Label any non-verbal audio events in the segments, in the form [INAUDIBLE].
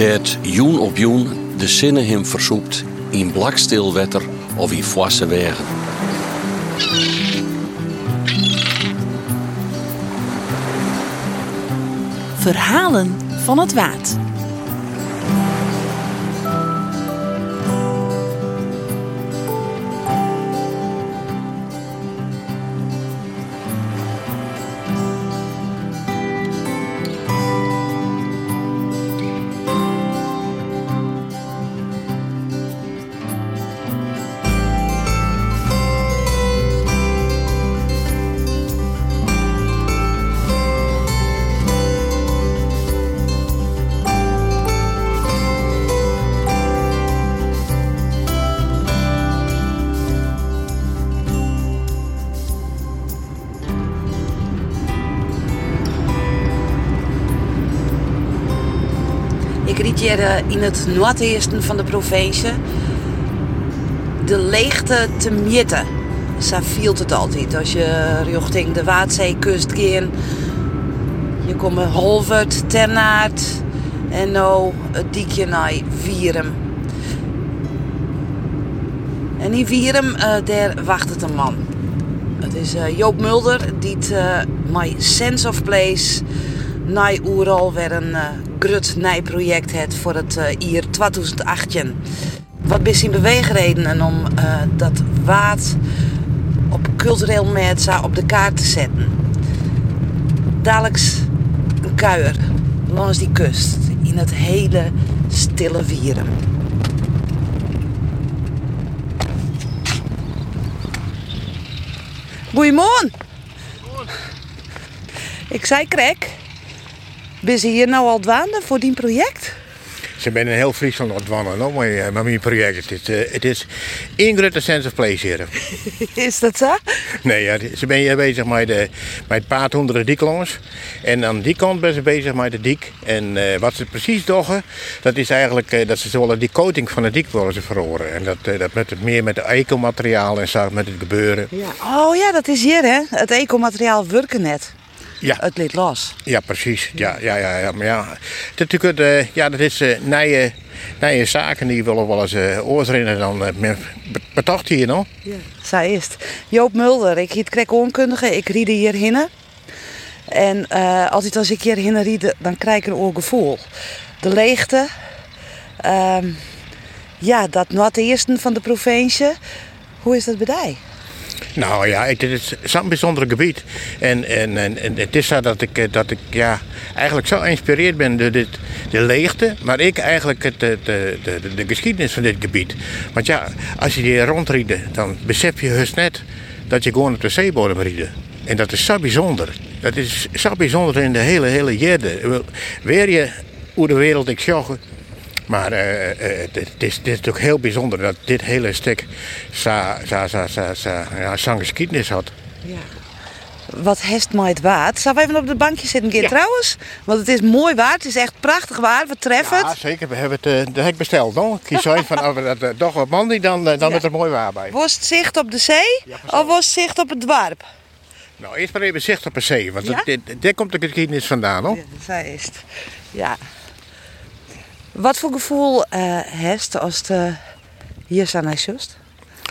Dat joen op joen de zinnen hem versoept in blakstil wetter of in foisse wegen. Verhalen van het Waad. In het noordesten van de provincie de leegte te mitten. Zo viel het altijd. Als je richting de Waardzeekust ging, je komt Holvert, Ternaert en nou het diekje naar Vierum. En in Vierum, eh, daar wacht het een man. Het is eh, Joop Mulder die het eh, My Sense of Place naar Oeral weer een grut nijproject heeft voor het eh jaar 2018. Wat is in beweegredenen om eh, dat waard op cultureel merk op de kaart te zetten? Dadelijk een kuier langs die kust in het hele stille Vierum. Goedemorgen. Ik zei Krek, ben je hier nou al dwaande voor die project? Ze zijn in heel Friesland aan het wandelen met, eh, met mijn project. Het is, eh, het is sense of place hier. [LAUGHS] Is dat zo? Nee, ja, ze zijn hier bezig met, de, met het paard onder de. En aan die kant zijn ze bezig met de dik. En eh, wat ze precies doen, dat is eigenlijk eh, dat ze willen die coating van de dik willen ze verhoren. En dat, dat met het meer met de ecomateriaal en zo met het gebeuren. Ja. Oh ja, dat is hier hè. Het ecomateriaal werken net. Ja, Het liet los. ja precies. Ja, ja, ja, ja. Maar ja, natuurlijk, eh, ja, dat is eh nieuwe, nieuwe zaken die willen wel eens uh, oorzinnen dan uh, betocht hier nog. Ja. Zij is het. Joop Mulder, ik hiet Krek onkundige. Ik riede hierheen. En eh, altijd als ik hierheen riede, dan krijg ik een oor gevoel. De leegte. ehm, ja, dat noordesten van de provincie. Hoe is dat bij? Nou ja, het is zo'n bijzonder gebied. En, en, en, het is zo dat ik, eh, dat ik ja, eigenlijk zo geïnspireerd ben door dit, de leegte. Maar ik eigenlijk het, de, de, de, de geschiedenis van dit gebied. Want ja, als je hier rondriet, dan besef je heus net dat je gewoon op de zeebodem riet. En dat is zo bijzonder. Dat is zo bijzonder in de hele, hele. Weer je hoe de wereld ik. Maar eh, eh, het, het is, het is natuurlijk heel bijzonder dat dit hele stuk ja, zo'n geschiedenis had. Ja. Wat hest mij het waard? Zou we even op de bankje zitten, Ja. trouwens? Want het is mooi waard. Het is echt prachtig waard. We treffen Ja, het. zeker. We hebben het, eh, dat heb ik besteld. No? Kies uit van als we dat eh, toch wat man die dan, eh, dan Ja. met er mooi waar bij. Was het zicht op de zee? Of was het zicht op het dorp? Nou, eerst maar even zicht op een zee, want dat- daar komt de geschiedenis vandaan. Hoor. Ja, zij is het. Ja. Wat voor gevoel eh hest als eh, hier naar just?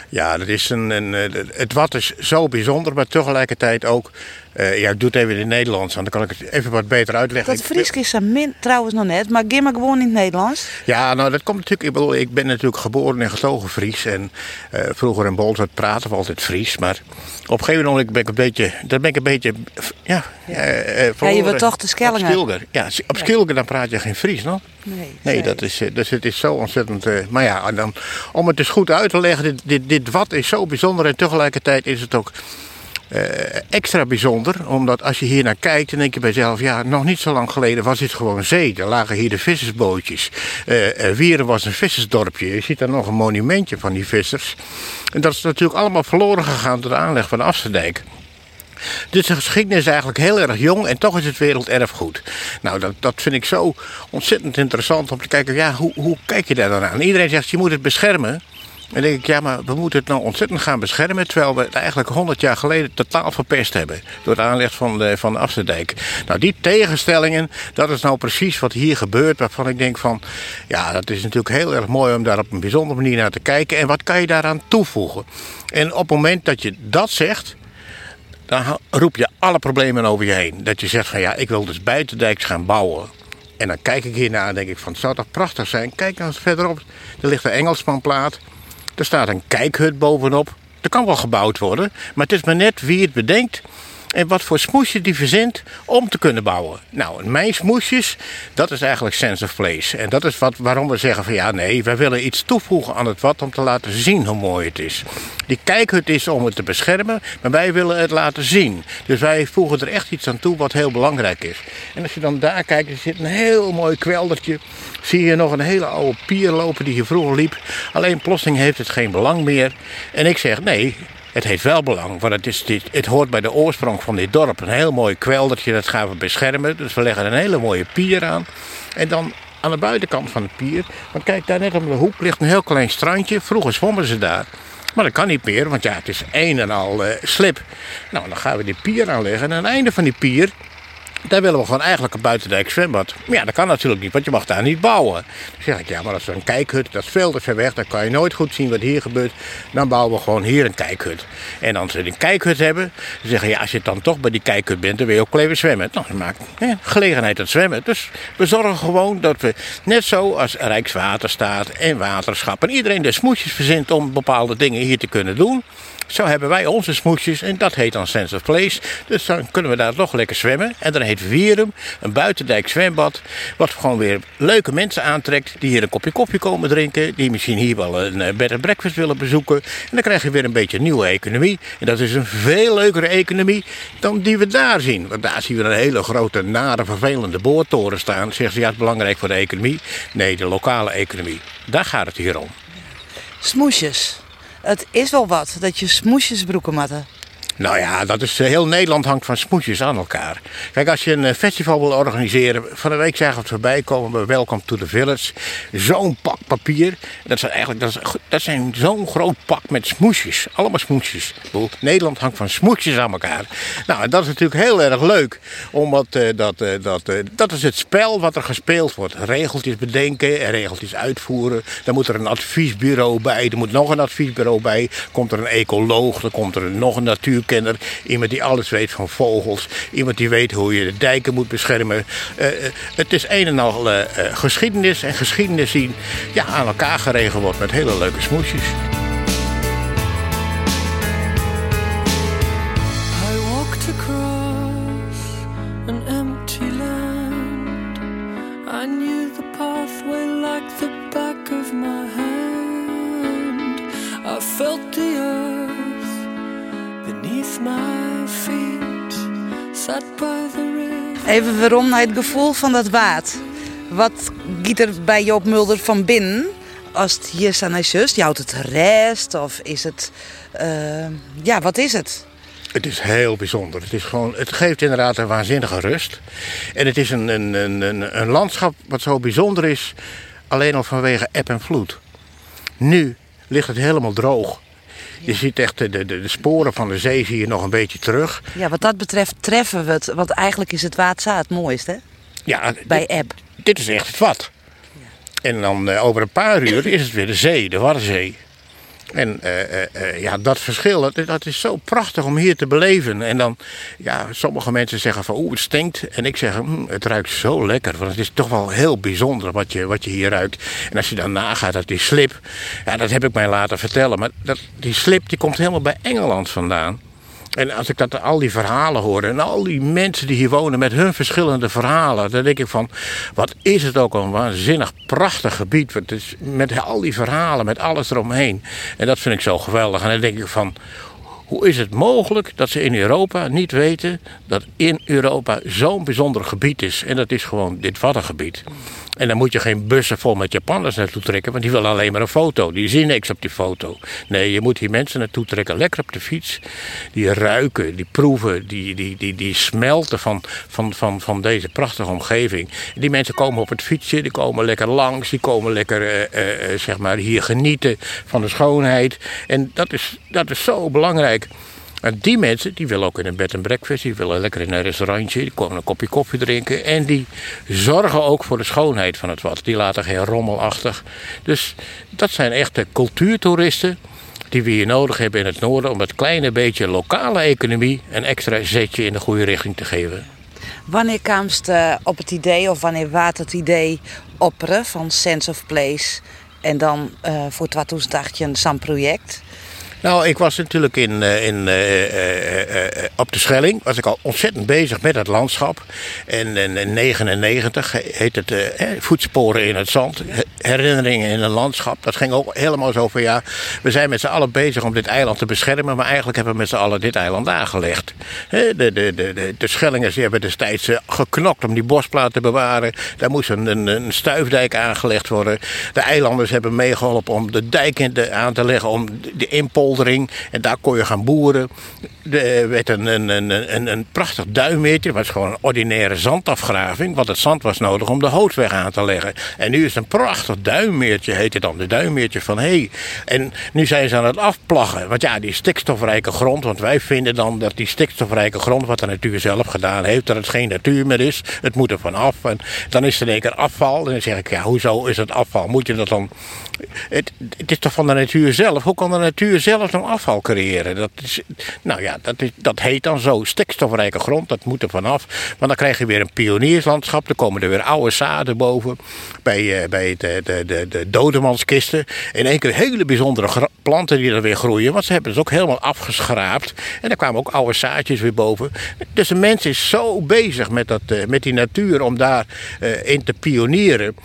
Ja, dat is een, een, eh, het wat is zo bijzonder, maar tegelijkertijd ook. Eh ja, ik doe het even in het Nederlands, want dan kan ik het even wat beter uitleggen. Dat Fries is er min, trouwens nog net, maar maar gewoon in het Nederlands. Ja, nou dat komt natuurlijk. Ik bedoel, ik ben natuurlijk geboren en getogen Fries. En eh, vroeger in Bolzwart praten we altijd Fries. Maar op een gegeven moment ben ik een beetje. Dan ben ik een beetje. Ja, eh, eh, verloren. wordt toch de Skellingen. Op. Ja, op dan praat je geen Fries, no? Nee, Nee, dat is, dus het is zo ontzettend. maar ja, dan, om het dus goed uit te leggen, dit, dit, dit wat is zo bijzonder en tegelijkertijd is het ook eh, extra bijzonder. Omdat als je hier naar kijkt, dan denk je bij ja, nog niet zo lang geleden was dit gewoon zee. Er lagen hier de vissersbootjes. Eh, Wieren was een vissersdorpje. Je ziet daar nog een monumentje van die vissers. En dat is natuurlijk allemaal verloren gegaan door de aanleg van de Afsterdijk. Dus de geschiedenis is eigenlijk heel erg jong en toch is het werelderfgoed. Nou, dat, dat vind ik zo ontzettend interessant om te kijken, ja, hoe, hoe kijk je daar dan aan? Iedereen zegt, je moet het beschermen. En denk ik, ja, maar we moeten het nou ontzettend gaan beschermen. Terwijl we het eigenlijk 100 jaar geleden totaal verpest hebben. Door het aanleg van de, van de. Nou, die tegenstellingen, dat is nou precies wat hier gebeurt. Waarvan ik denk van, ja, dat is natuurlijk heel erg mooi om daar op een bijzondere manier naar te kijken. En wat kan je daaraan toevoegen? En op het moment dat je dat zegt, dan roep je alle problemen over je heen. Dat je zegt van ja, ik wil dus buitendijks gaan bouwen. En dan kijk ik hiernaar en denk ik van het zou toch prachtig zijn. Kijk eens verderop, er ligt een Engelsmanplaat. Er staat een kijkhut bovenop. Er kan wel gebouwd worden, maar het is maar net wie het bedenkt en wat voor smoesjes die verzint om te kunnen bouwen. Nou, mijn smoesjes, dat is eigenlijk sense of place. En dat is wat, waarom we zeggen van ja, nee, wij willen iets toevoegen aan het wat om te laten zien hoe mooi het is. Die kijkhut is om het te beschermen, maar wij willen het laten zien. Dus wij voegen er echt iets aan toe wat heel belangrijk is. En als je dan daar kijkt, er zit een heel mooi kweldertje. Zie je nog een hele oude pier lopen die hier vroeger liep. Alleen plotseling heeft het geen belang meer. En ik zeg nee, het heeft wel belang, want het, is dit, het hoort bij de oorsprong van dit dorp. Een heel mooi kweldertje, dat gaan we beschermen. Dus we leggen een hele mooie pier aan. En dan aan de buitenkant van de pier, want kijk, daar net om de hoek ligt een heel klein strandje. Vroeger zwommen ze daar. Maar dat kan niet meer, want ja, het is een en al uh, slip. Nou, dan gaan we die pier aanleggen. En aan het einde van die pier daar willen we gewoon eigenlijk een buitendijk zwembad. Maar ja, dat kan natuurlijk niet, want je mag daar niet bouwen. Dan zeg ik, ja, maar dat is een kijkhut, dat is ver weg. Dan kan je nooit goed zien wat hier gebeurt. Dan bouwen we gewoon hier een kijkhut. En als we een kijkhut hebben, dan zeggen ja, als je dan toch bij die kijkhut bent, dan wil je ook even zwemmen. Nou, dat maakt ja, gelegenheid tot zwemmen. Dus we zorgen gewoon dat we, net zo als Rijkswaterstaat en waterschap... en iedereen de smoesjes verzint om bepaalde dingen hier te kunnen doen... Zo hebben wij onze smoesjes en dat heet dan Sense of Place. Dus dan kunnen we daar toch lekker zwemmen. En dan heet Wierum, een buitendijk zwembad. Wat gewoon weer leuke mensen aantrekt die hier een kopje koffie komen drinken. Die misschien hier wel een eh, bed and breakfast willen bezoeken. En dan krijg je weer een beetje een nieuwe economie. En dat is een veel leukere economie dan die we daar zien. Want daar zien we een hele grote, nare, vervelende boortoren staan. Zeggen ze ja, het is belangrijk voor de economie. Nee, de lokale economie. Daar gaat het hier om. Smoesjes. Het is wel wat dat je smoesjesbroeken matten. Nou ja, dat is, eh, heel Nederland hangt van smoesjes aan elkaar. Kijk, als je een eh, festival wil organiseren, van de week zagen we het voorbij komen bij Welcome to the Village. Zo'n pak papier. Dat, zijn eigenlijk, dat, is, dat zijn zo'n groot pak met smoesjes. Allemaal smoesjes. Nederland hangt van smoesjes aan elkaar. Nou, en dat is natuurlijk heel erg leuk. Omdat uh, dat, dat, dat is het spel wat er gespeeld wordt. Regeltjes bedenken en regeltjes uitvoeren. Dan moet er een adviesbureau bij. Er moet nog een adviesbureau bij. Komt er een ecoloog. Dan komt er nog een natuur Iemand die alles weet van vogels. Iemand die weet hoe je de dijken moet beschermen. Uh, het is een en al uh, geschiedenis. En geschiedenis die ja, aan elkaar geregeld wordt met hele leuke smoesjes. Even waarom naar het gevoel van dat waad. Wat giet er bij Joop Mulder van binnen? Als het hier staat naar zus, houdt het rest of is het... Uh, ja, wat is het? Het is heel bijzonder. Het, is gewoon, het geeft inderdaad een waanzinnige rust. En het is een, een, een, een landschap wat zo bijzonder is, alleen al vanwege eb en vloed. Nu ligt het helemaal droog. Je ziet echt de, de, de, sporen van de zee zie je nog een beetje terug. Ja, wat dat betreft treffen we het. Want eigenlijk is het Waadza het mooiste, hè? Ja. Bij eb. Dit is echt het wat. Ja. En dan uh, over een paar uur is het weer de zee, de Waddenzee. En uh, uh, ja, dat verschil, dat, dat, is zo prachtig om hier te beleven. En dan, ja, sommige mensen zeggen van, oeh, het stinkt. En ik zeg, hm, het ruikt zo lekker. Want het is toch wel heel bijzonder wat je, wat je hier ruikt. En als je dan nagaat dat die slip, ja, dat heb ik mij laten vertellen. Maar dat, die slip, die komt helemaal bij Engeland vandaan. En als ik dat, al die verhalen hoor en al die mensen die hier wonen met hun verschillende verhalen, dan denk ik van, wat is het ook een waanzinnig prachtig gebied. Het is met al die verhalen, met alles eromheen. En dat vind ik zo geweldig. En dan denk ik van, hoe is het mogelijk dat ze in Europa niet weten dat in Europa zo'n bijzonder gebied is? En dat is gewoon dit Waddengebied. En dan moet je geen bussen vol met Japanners naartoe trekken, want die willen alleen maar een foto. Die zien niks op die foto. Nee, je moet die mensen naartoe trekken, lekker op de fiets. Die ruiken, die proeven, die, die, die, die smelten van, van, van, van deze prachtige omgeving. Die mensen komen op het fietsje, die komen lekker langs, die komen lekker uh, uh, zeg maar hier genieten van de schoonheid. En dat is, dat is zo belangrijk. En die mensen die willen ook in een bed en breakfast, die willen lekker in een restaurantje, die komen een kopje koffie drinken. En die zorgen ook voor de schoonheid van het wat. Die laten geen rommel achter. Dus dat zijn echte cultuurtoeristen die we hier nodig hebben in het noorden om dat kleine beetje lokale economie een extra zetje in de goede richting te geven. Wanneer kwam uh, op het idee of wanneer waard het idee opperen van Sense of Place en dan uh, voor 2018 zo'n project? Nou, ik was natuurlijk in, eh, in, uh, op de Schelling. Was ik al ontzettend bezig met het landschap. En in 1999 heet het Voetsporen in het Zand. Herinneringen in een landschap. Dat ging ook helemaal zo van ja. We zijn met z'n allen bezig om dit eiland te beschermen. Maar eigenlijk hebben we met z'n allen dit eiland aangelegd. De, de, de, de, de Schellingers hebben destijds geknokt om die bosplaat te bewaren. Daar moest een, een, stuifdijk aangelegd worden. De eilanders hebben meegeholpen om de dijk in de, aan te leggen. Om de en daar kon je gaan boeren. Er werd een, een, een, een, prachtig duinmeertje. Dat was gewoon een ordinaire zandafgraving. Want het zand was nodig om de houtweg aan te leggen. En nu is het een prachtig duinmeertje, heet het dan. De duinmeertje van Hee. En nu zijn ze aan het afplaggen. Want ja, die stikstofrijke grond. Want wij vinden dan dat die stikstofrijke grond, wat de natuur zelf gedaan heeft, dat het geen natuur meer is. Het moet er van af. En dan is er één keer afval. En dan zeg ik, ja, hoezo is het afval? Moet je dat dan. Het, is toch van de natuur zelf? Hoe kan de natuur zelf nog afval creëren. Dat, is, nou ja, dat, is, dat heet dan zo. Stikstofrijke grond, dat moet er vanaf. Maar dan krijg je weer een pionierslandschap. Dan komen er weer oude zaden boven. Bij, uh, bij de, de, de, de dodemanskisten. In één keer hele bijzondere planten die er weer groeien. Want ze hebben het ook helemaal afgeschraapt. En daar kwamen ook oude zaadjes weer boven. Dus de mens is zo bezig met, dat, uh, met die natuur om daarin in te pionieren.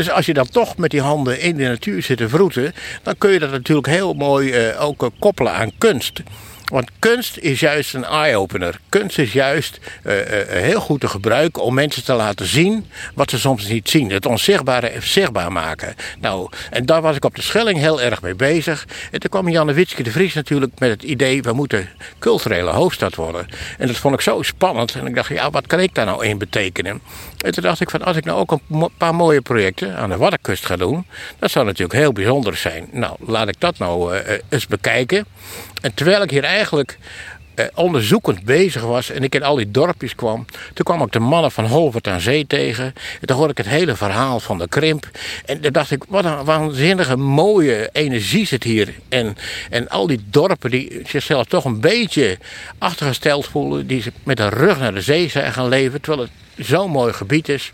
Dus als je dan toch met die handen in de natuur zit te vroeten, dan kun je dat natuurlijk heel mooi uh, ook uh, koppelen aan kunst. Want kunst is juist een eye-opener. Kunst is juist uh, uh, heel goed te gebruiken om mensen te laten zien wat ze soms niet zien. Het onzichtbare zichtbaar maken. Nou, en daar was ik op de Schelling heel erg mee bezig. En toen kwam Janne Witske de Vries natuurlijk met het idee... we moeten culturele hoofdstad worden. En dat vond ik zo spannend. En ik dacht, ja, wat kan ik daar nou in betekenen? En toen dacht ik van, als ik nou ook een paar mooie projecten aan de Waddenkust ga doen... dat zou natuurlijk heel bijzonder zijn. Nou, laat ik dat nou eens bekijken. En terwijl ik hier eigenlijk eh, onderzoekend bezig was en ik in al die dorpjes kwam, toen kwam ik de mannen van Holvert aan Zee tegen. En toen hoorde ik het hele verhaal van de krimp. En toen dacht ik, wat een waanzinnige mooie energie zit hier. En, en al die dorpen die zichzelf toch een beetje achtergesteld voelen, die met de rug naar de zee zijn gaan leven, terwijl het zo'n mooi gebied is.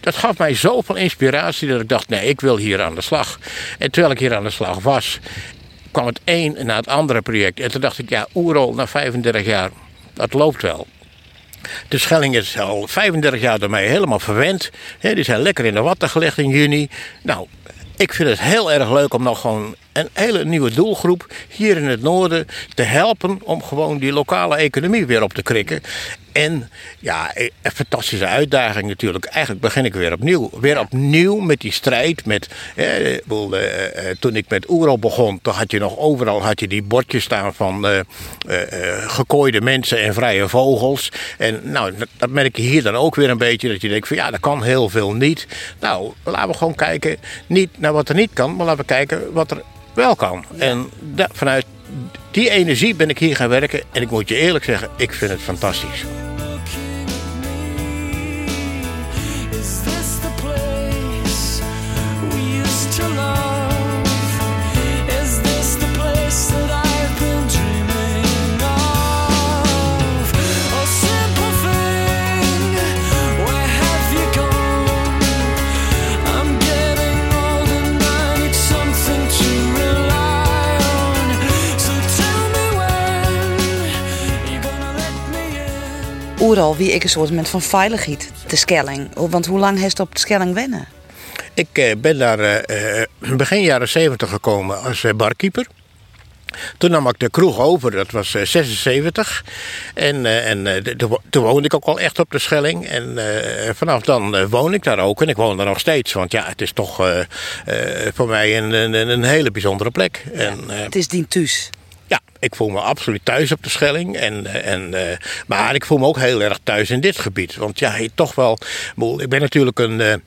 Dat gaf mij zoveel inspiratie dat ik dacht, nee, ik wil hier aan de slag. En terwijl ik hier aan de slag was kwam het een na het andere project. En toen dacht ik, ja, Oerol na 35 jaar, dat loopt wel. De Schelling is al 35 jaar door mij helemaal verwend. die zijn lekker in de watten gelegd in juni. Nou, ik vind het heel erg leuk om nog gewoon een hele nieuwe doelgroep hier in het noorden te helpen om gewoon die lokale economie weer op te krikken. En ja, een fantastische uitdaging natuurlijk. Eigenlijk begin ik weer opnieuw. Weer opnieuw met die strijd. Met, eh, eh, toen ik met Oerol begon, toen had je nog overal had je die bordjes staan van eh, eh, gekooide mensen en vrije vogels. En nou, dat, merk je hier dan ook weer een beetje. Dat je denkt van ja, dat kan heel veel niet. Nou, laten we gewoon kijken. Niet naar wat er niet kan, maar laten we kijken wat er wel kan. En vanuit die energie ben ik hier gaan werken. En ik moet je eerlijk zeggen, ik vind het fantastisch. Oeral wie ik een soort van veiligheid, de Skelling. Want hoe lang heeft op de Skelling wennen? Ik eh, ben daar uh, begin jaren 70 gekomen als barkeeper. Toen nam ik de kroeg over, dat was uh, 76. En, en toen woonde ik ook al echt op de Schelling. En vanaf dan woon ik daar ook. En ik woon daar nog steeds. Want ja, het is toch voor mij een, een, een, hele bijzondere plek. En, het is dien thuis. Ja, ik voel me absoluut thuis op de Schelling. En, en, maar ik voel me ook heel erg thuis in dit gebied. Want ja, toch wel... Ik ben natuurlijk een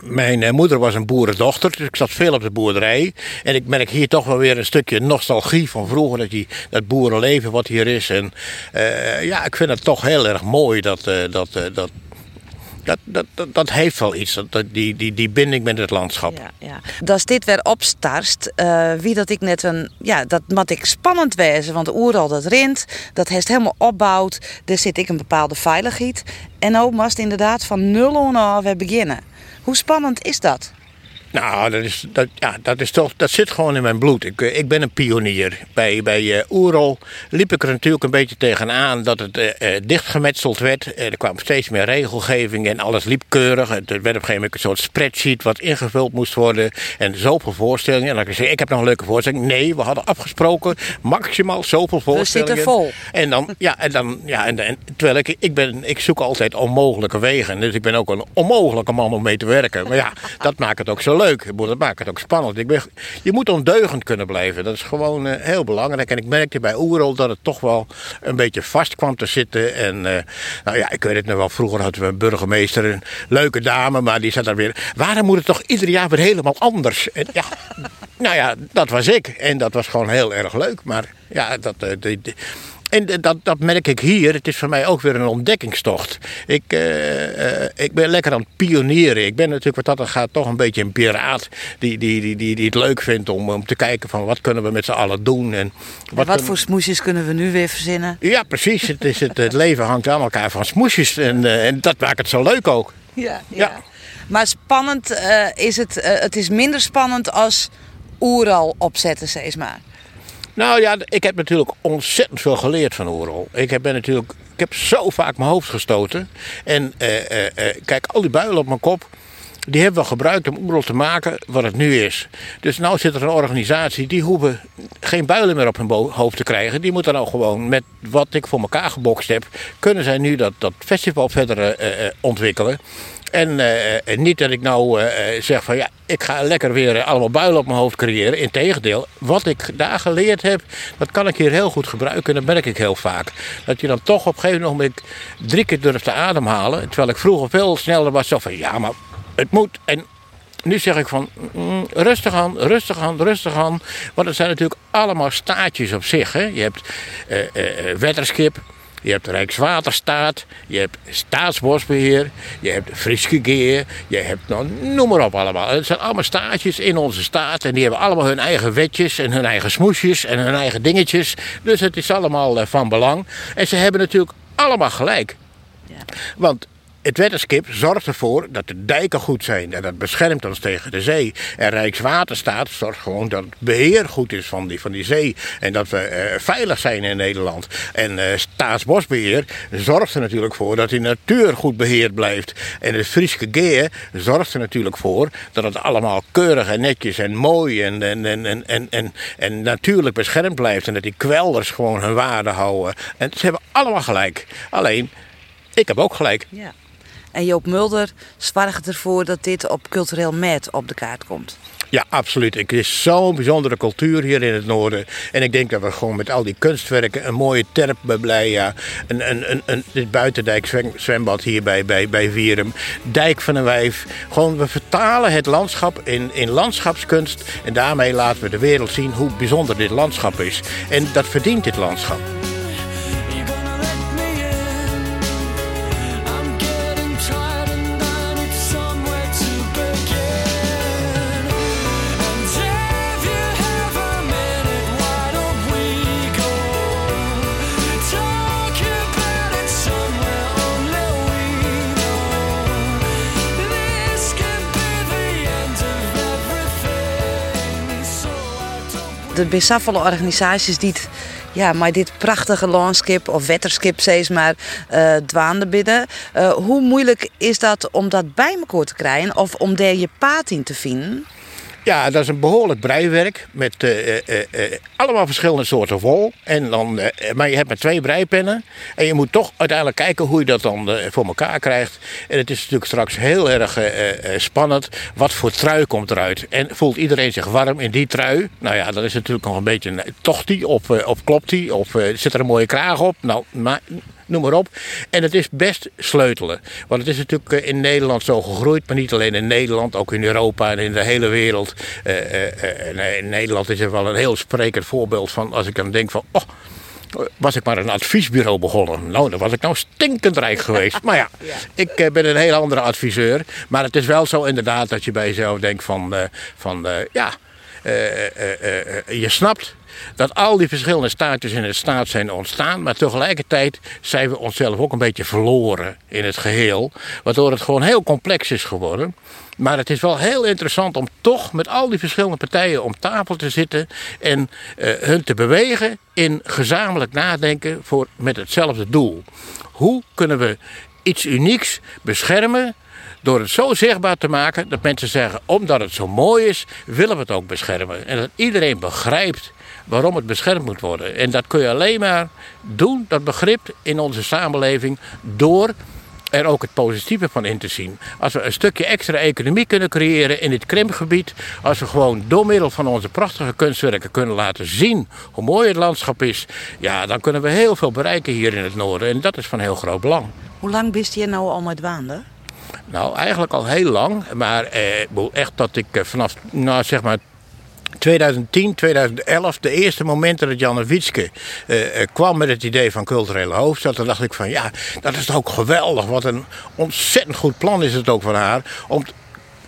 mijn eh, moeder was een boerendochter, dus ik zat veel op de boerderij. En ik merk hier toch wel weer een stukje nostalgie van vroeger, dat, die, dat boerenleven wat hier is. En ja, ik vind het toch heel erg mooi dat, dat, dat, dat, dat, dat, heeft wel iets, dat, die, die, die binding met het landschap. Ja, ja. Dit weer opstarst, uh, wie dat ik net een, ja, dat moet ik spannend wezen, want de oeral dat rint, dat heeft helemaal opbouwd, er zit ik een bepaalde veiligheid. En ook moest inderdaad van nul af weer beginnen. Hoe spannend is dat? Nou, dat, is, dat, ja, dat, is toch, dat zit gewoon in mijn bloed. Ik, eh, ik ben een pionier. Bij, bij uh, Oerol liep ik er natuurlijk een beetje tegenaan dat het uh, dichtgemetseld werd. er kwam steeds meer regelgeving en alles liep keurig. Het werd op een gegeven moment een soort spreadsheet wat ingevuld moest worden. En zoveel voorstellingen. En dan kan ik zeggen, ik heb nog een leuke voorstelling. Nee, we hadden afgesproken maximaal zoveel voorstellingen. We zitten vol. En dan, ja, en dan, ja, en, en terwijl ik, ik, ben, ik zoek altijd onmogelijke wegen. Dus ik ben ook een onmogelijke man om mee te werken. Maar ja, dat maakt het ook zo leuk. Dat maakt het ook spannend. Ik ben, je moet ondeugend kunnen blijven. Dat is gewoon uh, heel belangrijk. En ik merkte bij Oerol dat het toch wel een beetje vast kwam te zitten. En uh, nou ja, ik weet het nog wel. Vroeger hadden we een burgemeester, een leuke dame. Maar die zat daar weer. Waarom moet het toch ieder jaar weer helemaal anders? En ja, [LAUGHS] nou ja, dat was ik. En dat was gewoon heel erg leuk. Maar ja, dat, uh, die, die, en dat, dat merk ik hier. Het is voor mij ook weer een ontdekkingstocht. Ik, uh, uh, ik ben lekker aan het pionieren. Ik ben natuurlijk wat dat gaat toch een beetje een piraat. Die, die, die, die, die het leuk vindt om, om te kijken van wat kunnen we met z'n allen doen. En wat, wat voor smoesjes kunnen we nu weer verzinnen? Ja, precies. Het, is het, het leven hangt aan elkaar van smoesjes. En, uh, en dat maakt het zo leuk ook. Ja, ja. ja. Maar spannend is het. het is minder spannend als oeral opzetten, zeg maar. Nou ja, ik heb natuurlijk ontzettend veel geleerd van Oerol. Ik heb, ben natuurlijk, ik heb zo vaak mijn hoofd gestoten. En uh, uh, uh, kijk, al die builen op mijn kop, die hebben we gebruikt om Oerol te maken wat het nu is. Dus nu zit er een organisatie, die hoeven geen builen meer op hun hoofd te krijgen. Die moeten nou gewoon met wat ik voor elkaar gebokst heb, kunnen zij nu dat, dat festival verder ontwikkelen. En uh, niet dat ik nou uh, zeg van ja, ik ga lekker weer allemaal builen op mijn hoofd creëren. Integendeel, wat ik daar geleerd heb, dat kan ik hier heel goed gebruiken. En dat merk ik heel vaak. Dat je dan toch op een gegeven moment drie keer durft te ademhalen. Terwijl ik vroeger veel sneller was. Zo van ja, maar het moet. En nu zeg ik van mm, rustig aan, rustig aan, rustig aan. Want het zijn natuurlijk allemaal staatjes op zich. Hè? Je hebt uh, uh, wetterskip, je hebt Rijkswaterstaat, je hebt Staatsbosbeheer, je hebt Friske Geer, je hebt, nou, noem maar op allemaal. Het zijn allemaal staatjes in onze staat en die hebben allemaal hun eigen wetjes en hun eigen smoesjes en hun eigen dingetjes. Dus het is allemaal van belang. En ze hebben natuurlijk allemaal gelijk. Ja. Want het wetterskip zorgt ervoor dat de dijken goed zijn en dat beschermt ons tegen de zee. En Rijkswaterstaat zorgt gewoon dat het beheer goed is van die, van die zee en dat we uh, veilig zijn in Nederland. En uh, Staatsbosbeheer zorgt er natuurlijk voor dat die natuur goed beheerd blijft. En het Frieske Geer zorgt er natuurlijk voor dat het allemaal keurig en netjes en mooi en, en, en, en, en, en, en natuurlijk beschermd blijft. En dat die kwelders gewoon hun waarde houden. En ze hebben allemaal gelijk. Alleen, ik heb ook gelijk. Ja. En Joop Mulder zorgt ervoor dat dit op cultureel met op de kaart komt. Ja, absoluut. Het is zo'n bijzondere cultuur hier in het noorden. En ik denk dat we gewoon met al die kunstwerken een mooie terp bij Bleia, een, een, een, een, dit buitendijk zwembad hier bij, bij, bij dijk van een wijf. Gewoon, we vertalen het landschap in, in landschapskunst. En daarmee laten we de wereld zien hoe bijzonder dit landschap is. En dat verdient dit landschap. De bizarre organisaties die ja, maar dit prachtige landschap of wetterskip steeds maar uh, dwaande bidden. Uh, hoe moeilijk is dat om dat bij elkaar te krijgen of om daar je paad in te vinden? Ja, dat is een behoorlijk breiwerk met uh, uh, allemaal verschillende soorten wol. En dan, maar je hebt maar twee breipennen. En je moet toch uiteindelijk kijken hoe je dat dan voor elkaar krijgt. En het is natuurlijk straks heel erg spannend. Wat voor trui komt eruit? En voelt iedereen zich warm in die trui? Nou ja, dat is natuurlijk nog een beetje... Tocht die? Of, of klopt die? Of zit er een mooie kraag op? Nou, maar noem maar op. En het is best sleutelen. Want het is natuurlijk eh, in Nederland zo gegroeid, maar niet alleen in Nederland, ook in Europa en in de hele wereld. In Nederland is er wel een heel sprekend voorbeeld van, als ik dan denk van, oh, was ik maar een adviesbureau begonnen. Nou, dan was ik nou stinkend rijk geweest. [LAUGHS] Maar ja, ik ben een heel andere adviseur. Maar het is wel zo inderdaad dat je bij jezelf denkt van, van ja, je snapt dat al die verschillende staatjes in het staat zijn ontstaan. Maar tegelijkertijd zijn we onszelf ook een beetje verloren in het geheel. Waardoor het gewoon heel complex is geworden. Maar het is wel heel interessant om toch met al die verschillende partijen om tafel te zitten. En hun te bewegen in gezamenlijk nadenken voor, met hetzelfde doel. Hoe kunnen we iets unieks beschermen door het zo zichtbaar te maken dat mensen zeggen, omdat het zo mooi is, willen we het ook beschermen. En dat iedereen begrijpt waarom het beschermd moet worden. En dat kun je alleen maar doen, dat begrip in onze samenleving, door er ook het positieve van in te zien. Als we een stukje extra economie kunnen creëren in dit krimpgebied, als we gewoon door middel van onze prachtige kunstwerken kunnen laten zien hoe mooi het landschap is, ja, dan kunnen we heel veel bereiken hier in het noorden. En dat is van heel groot belang. Hoe lang wist je nou al met Waanden? Nou, eigenlijk al heel lang. Maar eh, echt dat ik eh, vanaf, nou zeg maar 2010, 2011, de eerste momenten dat Janne Witske eh, eh, kwam met het idee van culturele hoofdstad, dan dacht ik van ja, dat is toch ook geweldig. Wat een ontzettend goed plan is het ook van haar. Om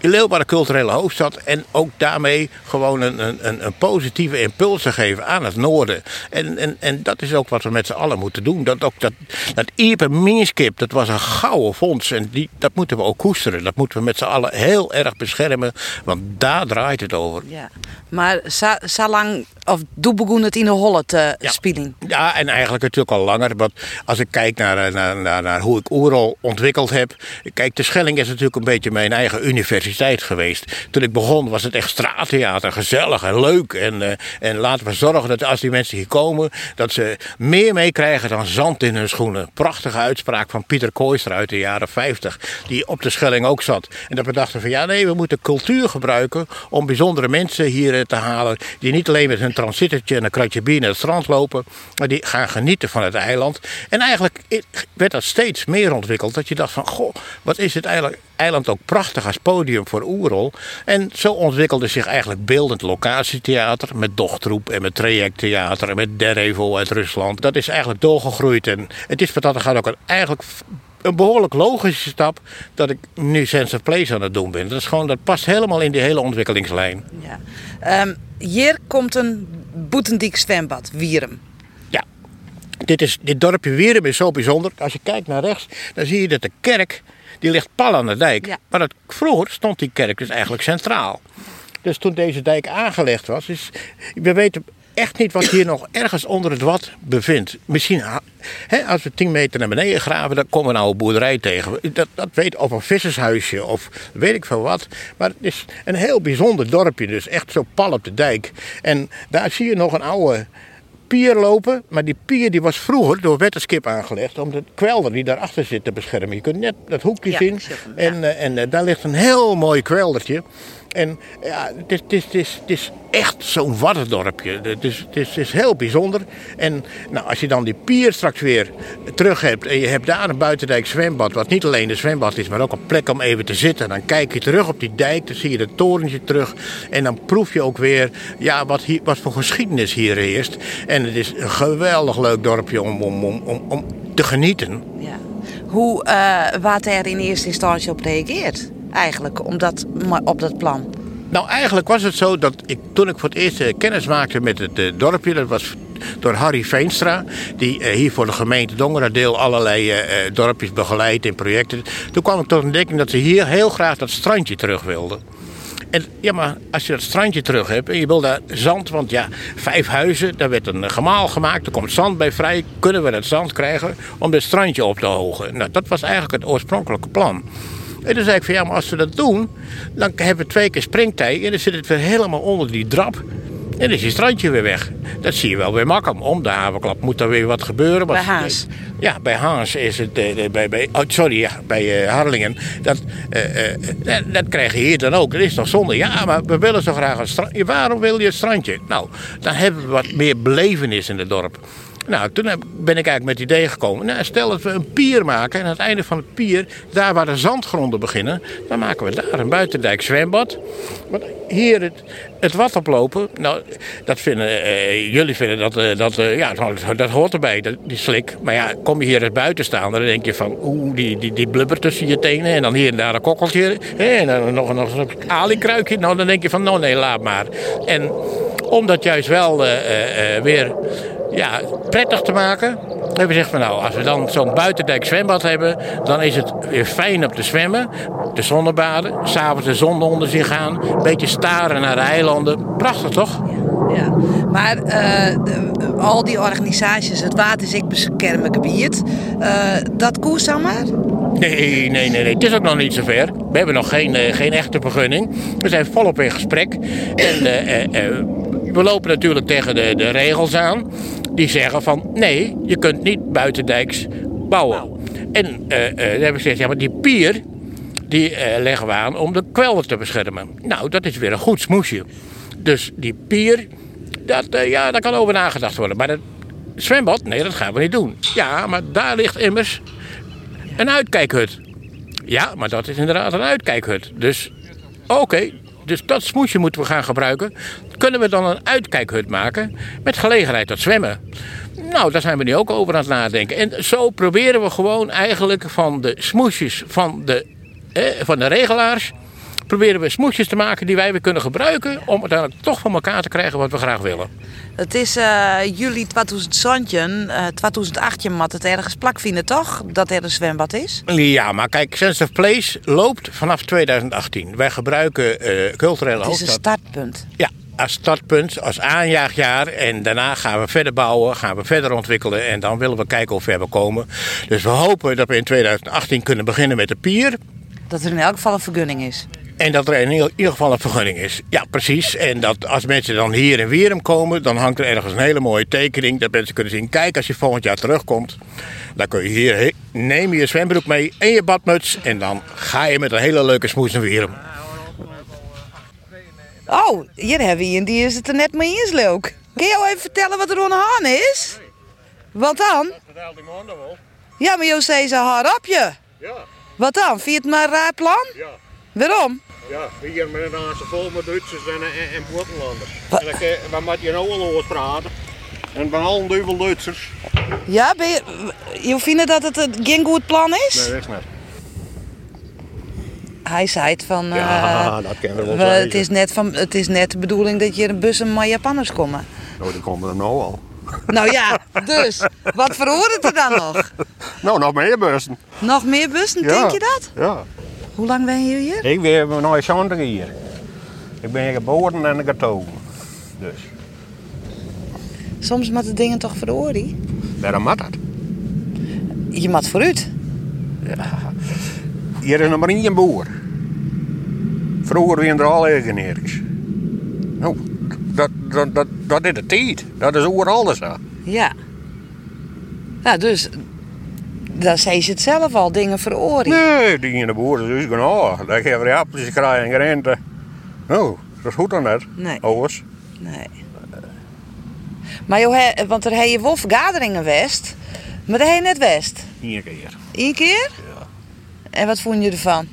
Leeuwarden culturele hoofdstad. En ook daarmee gewoon een, een, een positieve impuls te geven aan het noorden. En, en, en dat is ook wat we met z'n allen moeten doen. Dat, ook dat, dat Ieper Minskip, dat was een gouden fonds. En die, dat moeten we ook koesteren. Dat moeten we met z'n allen heel erg beschermen. Want daar draait het over. Ja. Maar zo lang of doe begon het in de holle te ja. spelen? Ja, en eigenlijk natuurlijk al langer. Want als ik kijk naar, naar, naar, naar hoe ik Oerol ontwikkeld heb. Kijk, de Schelling is natuurlijk een beetje mijn eigen universiteit geweest. Toen ik begon was het echt straattheater. Gezellig en leuk. En, uh, en laten we zorgen dat als die mensen hier komen. dat ze meer meekrijgen dan zand in hun schoenen. Prachtige uitspraak van Pieter Kooister uit de jaren 50. Die op de Schelling ook zat. En dat we dachten van ja, nee, we moeten cultuur gebruiken. om bijzondere mensen hier eh, te halen. die niet alleen met hun en een kratje bier naar het strand lopen. Maar die gaan genieten van het eiland. En eigenlijk werd dat steeds meer ontwikkeld. Dat je dacht van, goh, wat is het eiland ook prachtig als podium voor Oerol. En zo ontwikkelde zich eigenlijk beeldend locatietheater. Met Dochtroep en met trajecttheater en met Derevo uit Rusland. Dat is eigenlijk doorgegroeid. En het is wat dat gaat ook eigenlijk een behoorlijk logische stap dat ik nu Sense of Place aan het doen ben. Dat, is gewoon, dat past helemaal in die hele ontwikkelingslijn. Ja. Um, hier komt een boetendiek zwembad, Wierum. Ja, dit, is, dit dorpje Wierum is zo bijzonder. Als je kijkt naar rechts, dan zie je dat de kerk, die ligt pal aan de dijk. Ja. Maar dat, vroeger stond die kerk dus eigenlijk centraal. Dus toen deze dijk aangelegd was, is, we weten echt niet wat hier nog ergens onder het wat bevindt. Misschien, hè, als we 10 meter naar beneden graven, dan komen we een boerderij tegen. Dat, dat weet of een vissershuisje of weet ik veel wat. Maar het is een heel bijzonder dorpje, dus echt zo pal op de dijk. En daar zie je nog een oude pier lopen. Maar die pier die was vroeger door Wetterskip aangelegd om de kwelder die daarachter zit te beschermen. Je kunt net dat hoekje zien. En, uh, en uh, daar ligt een heel mooi kweldertje. En ja, het is, is, echt zo'n waddendorpje. Het is, het, is, het is heel bijzonder. En nou, als je dan die pier straks weer terug hebt en je hebt daar een buitendijk zwembad, wat niet alleen een zwembad is, maar ook een plek om even te zitten. Dan kijk je terug op die dijk, dan zie je het torentje terug. En dan proef je ook weer ja, wat, hier, wat voor geschiedenis hier heerst. En het is een geweldig leuk dorpje om, om, om, om, om te genieten. Ja. Hoe uh, wat er in eerste instantie op reageert? Eigenlijk om dat, op dat plan? Nou, eigenlijk was het zo dat ik toen ik voor het eerst eh, kennis maakte met het uh, dorpje, dat was door Harry Veenstra, die uh, hier voor de gemeente Dongeradeel allerlei dorpjes begeleidt in projecten. Toen kwam ik tot ontdekking dat ze hier heel graag dat strandje terug wilden. En ja, maar als je dat strandje terug hebt en je wil daar zand, want ja, vijf huizen, daar werd een gemaal gemaakt, er komt zand bij vrij. Kunnen we dat zand krijgen om het strandje op te hogen? Nou, dat was eigenlijk het oorspronkelijke plan. En toen zei ik van ja, maar als we dat doen, dan hebben we twee keer springtij en dan zit het weer helemaal onder die drap. En dan is je strandje weer weg. Dat zie je wel bij Makkum. Om de havenklap moet er weer wat gebeuren. Bij Want- Haas. Ja, bij Haas is het. eh, bij, bij, oh, sorry, ja, bij eh, Harlingen. Dat, eh, eh, dat, dat krijg je hier dan ook. Dat is toch zonde? Ja, maar we willen zo graag een strandje. Waarom wil je een strandje? Nou, dan hebben we wat meer belevenis in het dorp. Nou, toen ben ik eigenlijk met het idee gekomen. Nou, stel dat we een pier maken. En aan het einde van het pier, daar waar de zandgronden beginnen, dan maken we daar een buitendijk zwembad. Want hier het, het wat oplopen, nou, dat vinden, eh, jullie vinden dat, eh, dat, eh, ja, dat, dat hoort erbij, dat, die slik. Maar ja, kom je hier eens buiten staan, dan denk je van, oeh, die, die, die blubber tussen je tenen. En dan hier en daar een kokkeltje. En dan nog, nog een alikruikje. Nou, dan denk je van, nou nee, laat maar. En om dat juist wel eh, eh, eh, weer ja, prettig te maken. hebben we gezegd van nou, als we dan zo'n buitendijk zwembad hebben, dan is het weer fijn om te zwemmen, te zonnebaden, s'avonds de zon onder zich gaan, een beetje staren naar de eilanden. Prachtig toch? Ja, maar de- al die organisaties, het water is ik beschermen gebied, dat koers dan maar? Nee, nee, nee, nee. Het is ook nog niet zover. We hebben nog geen, geen echte vergunning. We zijn volop in gesprek. En we lopen natuurlijk tegen de, de regels aan. Die zeggen van nee, je kunt niet buitendijks bouwen. En dan hebben we gezegd, ja, maar die pier, die eh, leggen we aan om de kwelder te beschermen. Nou, dat is weer een goed smoesje. Dus die pier, dat, ja, daar kan over nagedacht worden. Maar het zwembad, nee, dat gaan we niet doen. Ja, maar daar ligt immers een uitkijkhut. Ja, maar dat is inderdaad een uitkijkhut. Dus oké, dus dat smoesje moeten we gaan gebruiken. Kunnen we dan een uitkijkhut maken met gelegenheid tot zwemmen? Nou, daar zijn we nu ook over aan het nadenken. En zo proberen we gewoon eigenlijk van de smoesjes van de, eh, van de regelaars... proberen we smoesjes te maken die wij weer kunnen gebruiken... om uiteindelijk toch van elkaar te krijgen wat we graag willen. Het is eh, juli 2018, eh 2018 mat het ergens plak vinden toch? Dat er een zwembad is? Ja, maar kijk, Sense of Place loopt vanaf 2018. Wij gebruiken eh culturele Het is een hoofdstad... startpunt. Ja, als startpunt, als aanjaagjaar. En daarna gaan we verder bouwen, gaan we verder ontwikkelen. En dan willen we kijken hoe ver we komen. Dus we hopen dat we in 2018 kunnen beginnen met de pier. Dat er in elk geval een vergunning is. En dat er in ieder geval een vergunning is. Ja, precies. En dat als mensen dan hier in Wierum komen, dan hangt er ergens een hele mooie tekening. Dat mensen kunnen zien, kijk, als je volgend jaar terugkomt, dan kun je hier, neem je zwembroek mee en je badmuts. En dan ga je met een hele leuke smoes naar Wierum. Oh, hier hebben we een die is het er net mee eens, leuk. Kun je jou even vertellen wat er aan de hand is? Wat dan? Ja, maar jou zei ze hard op je. Ja, Wat dan? Vind je het maar een raar plan? ja. Waarom? Ja, hier met een aantal vol met Duitsers en, en, en buitenlanders. Wa- En dan, kun- dan moet je nou al over praten. En van al duivel Duitsers. Ja, ben je, je vindt dat het een geen goed plan is? Nee, dat is net. Hij zei het van... Ja, eh, dat kennen we wel we- het, is net van het is net de bedoeling dat je een bussen met Japanners komen. Nou, die komen er nou al. Nou ja, dus. Wat verhoort er dan nog? [LAUGHS] Nou, nog meer bussen. Nog meer bussen, denk je dat? Ja. Hoe lang ben je hier? Ik ben nog zonder hier. Ik ben hier geboren en getogen. Dus, Soms moet de dingen toch verhoren. waarom moet dat? Je moet vooruit. Hier is nog maar één boer. Vroeger waren er al eigenaars. Nou, dat, dat, dat, dat is de tijd. Dat is overal zo. Ja. Nou, dus... Dan zei ze het zelf al, dingen verhoren. Nee, die ene boer is dus genoeg. Dat geven appeltjes krijgen en rente. Nou, dat is goed dan net. Nee. Ouders. Nee. Maar joh, hè, want er heb je wel vergaderingen west. Maar daar heb je net west. Eén keer. Eén keer? Ja. En wat vond je ervan?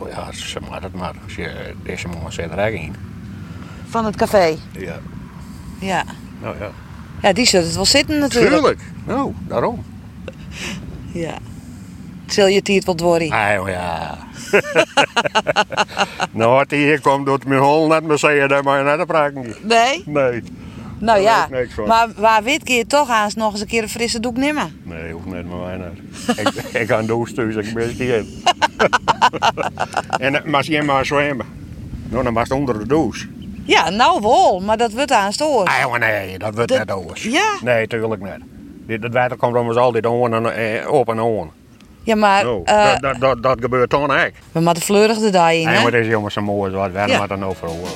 Nou ja, zeg maar dat maar. Als je deze man zet er in. Van het café? Ja. Ja. Nou ja. Ja, die zullen het wel zitten natuurlijk. Tuurlijk. Nou, daarom. Ja. Zul je het hier wat worry? Ah, ja. [LAUGHS] nou, hij hier komt, doet mijn hol net me zeggen dat maar naar de praat niet. Nee? Nee. Nou ja. Maar waar wit keer toch aan nog eens een keer een frisse doek nemen? Nee, hoeft niet met mij naar. ik, ik ga een doos thuis, ik ben [LAUGHS] en eh, maar je maar zwemmen. Nou, dan was het onder de doos. Ja, nou wel, maar dat wordt aan stoor. Ah, nee, dat wordt Dat- net anders. ja? Nee, tuurlijk niet. Dit, het water komt om ons altijd on en, eh, op en on. Ja, maar Oh, eh, dat, dat, dat, dat gebeurt dan ook. we moeten fleurig de dag in, En hè? wat is jongens zo mooi, wat werden Ja. we dan over horen.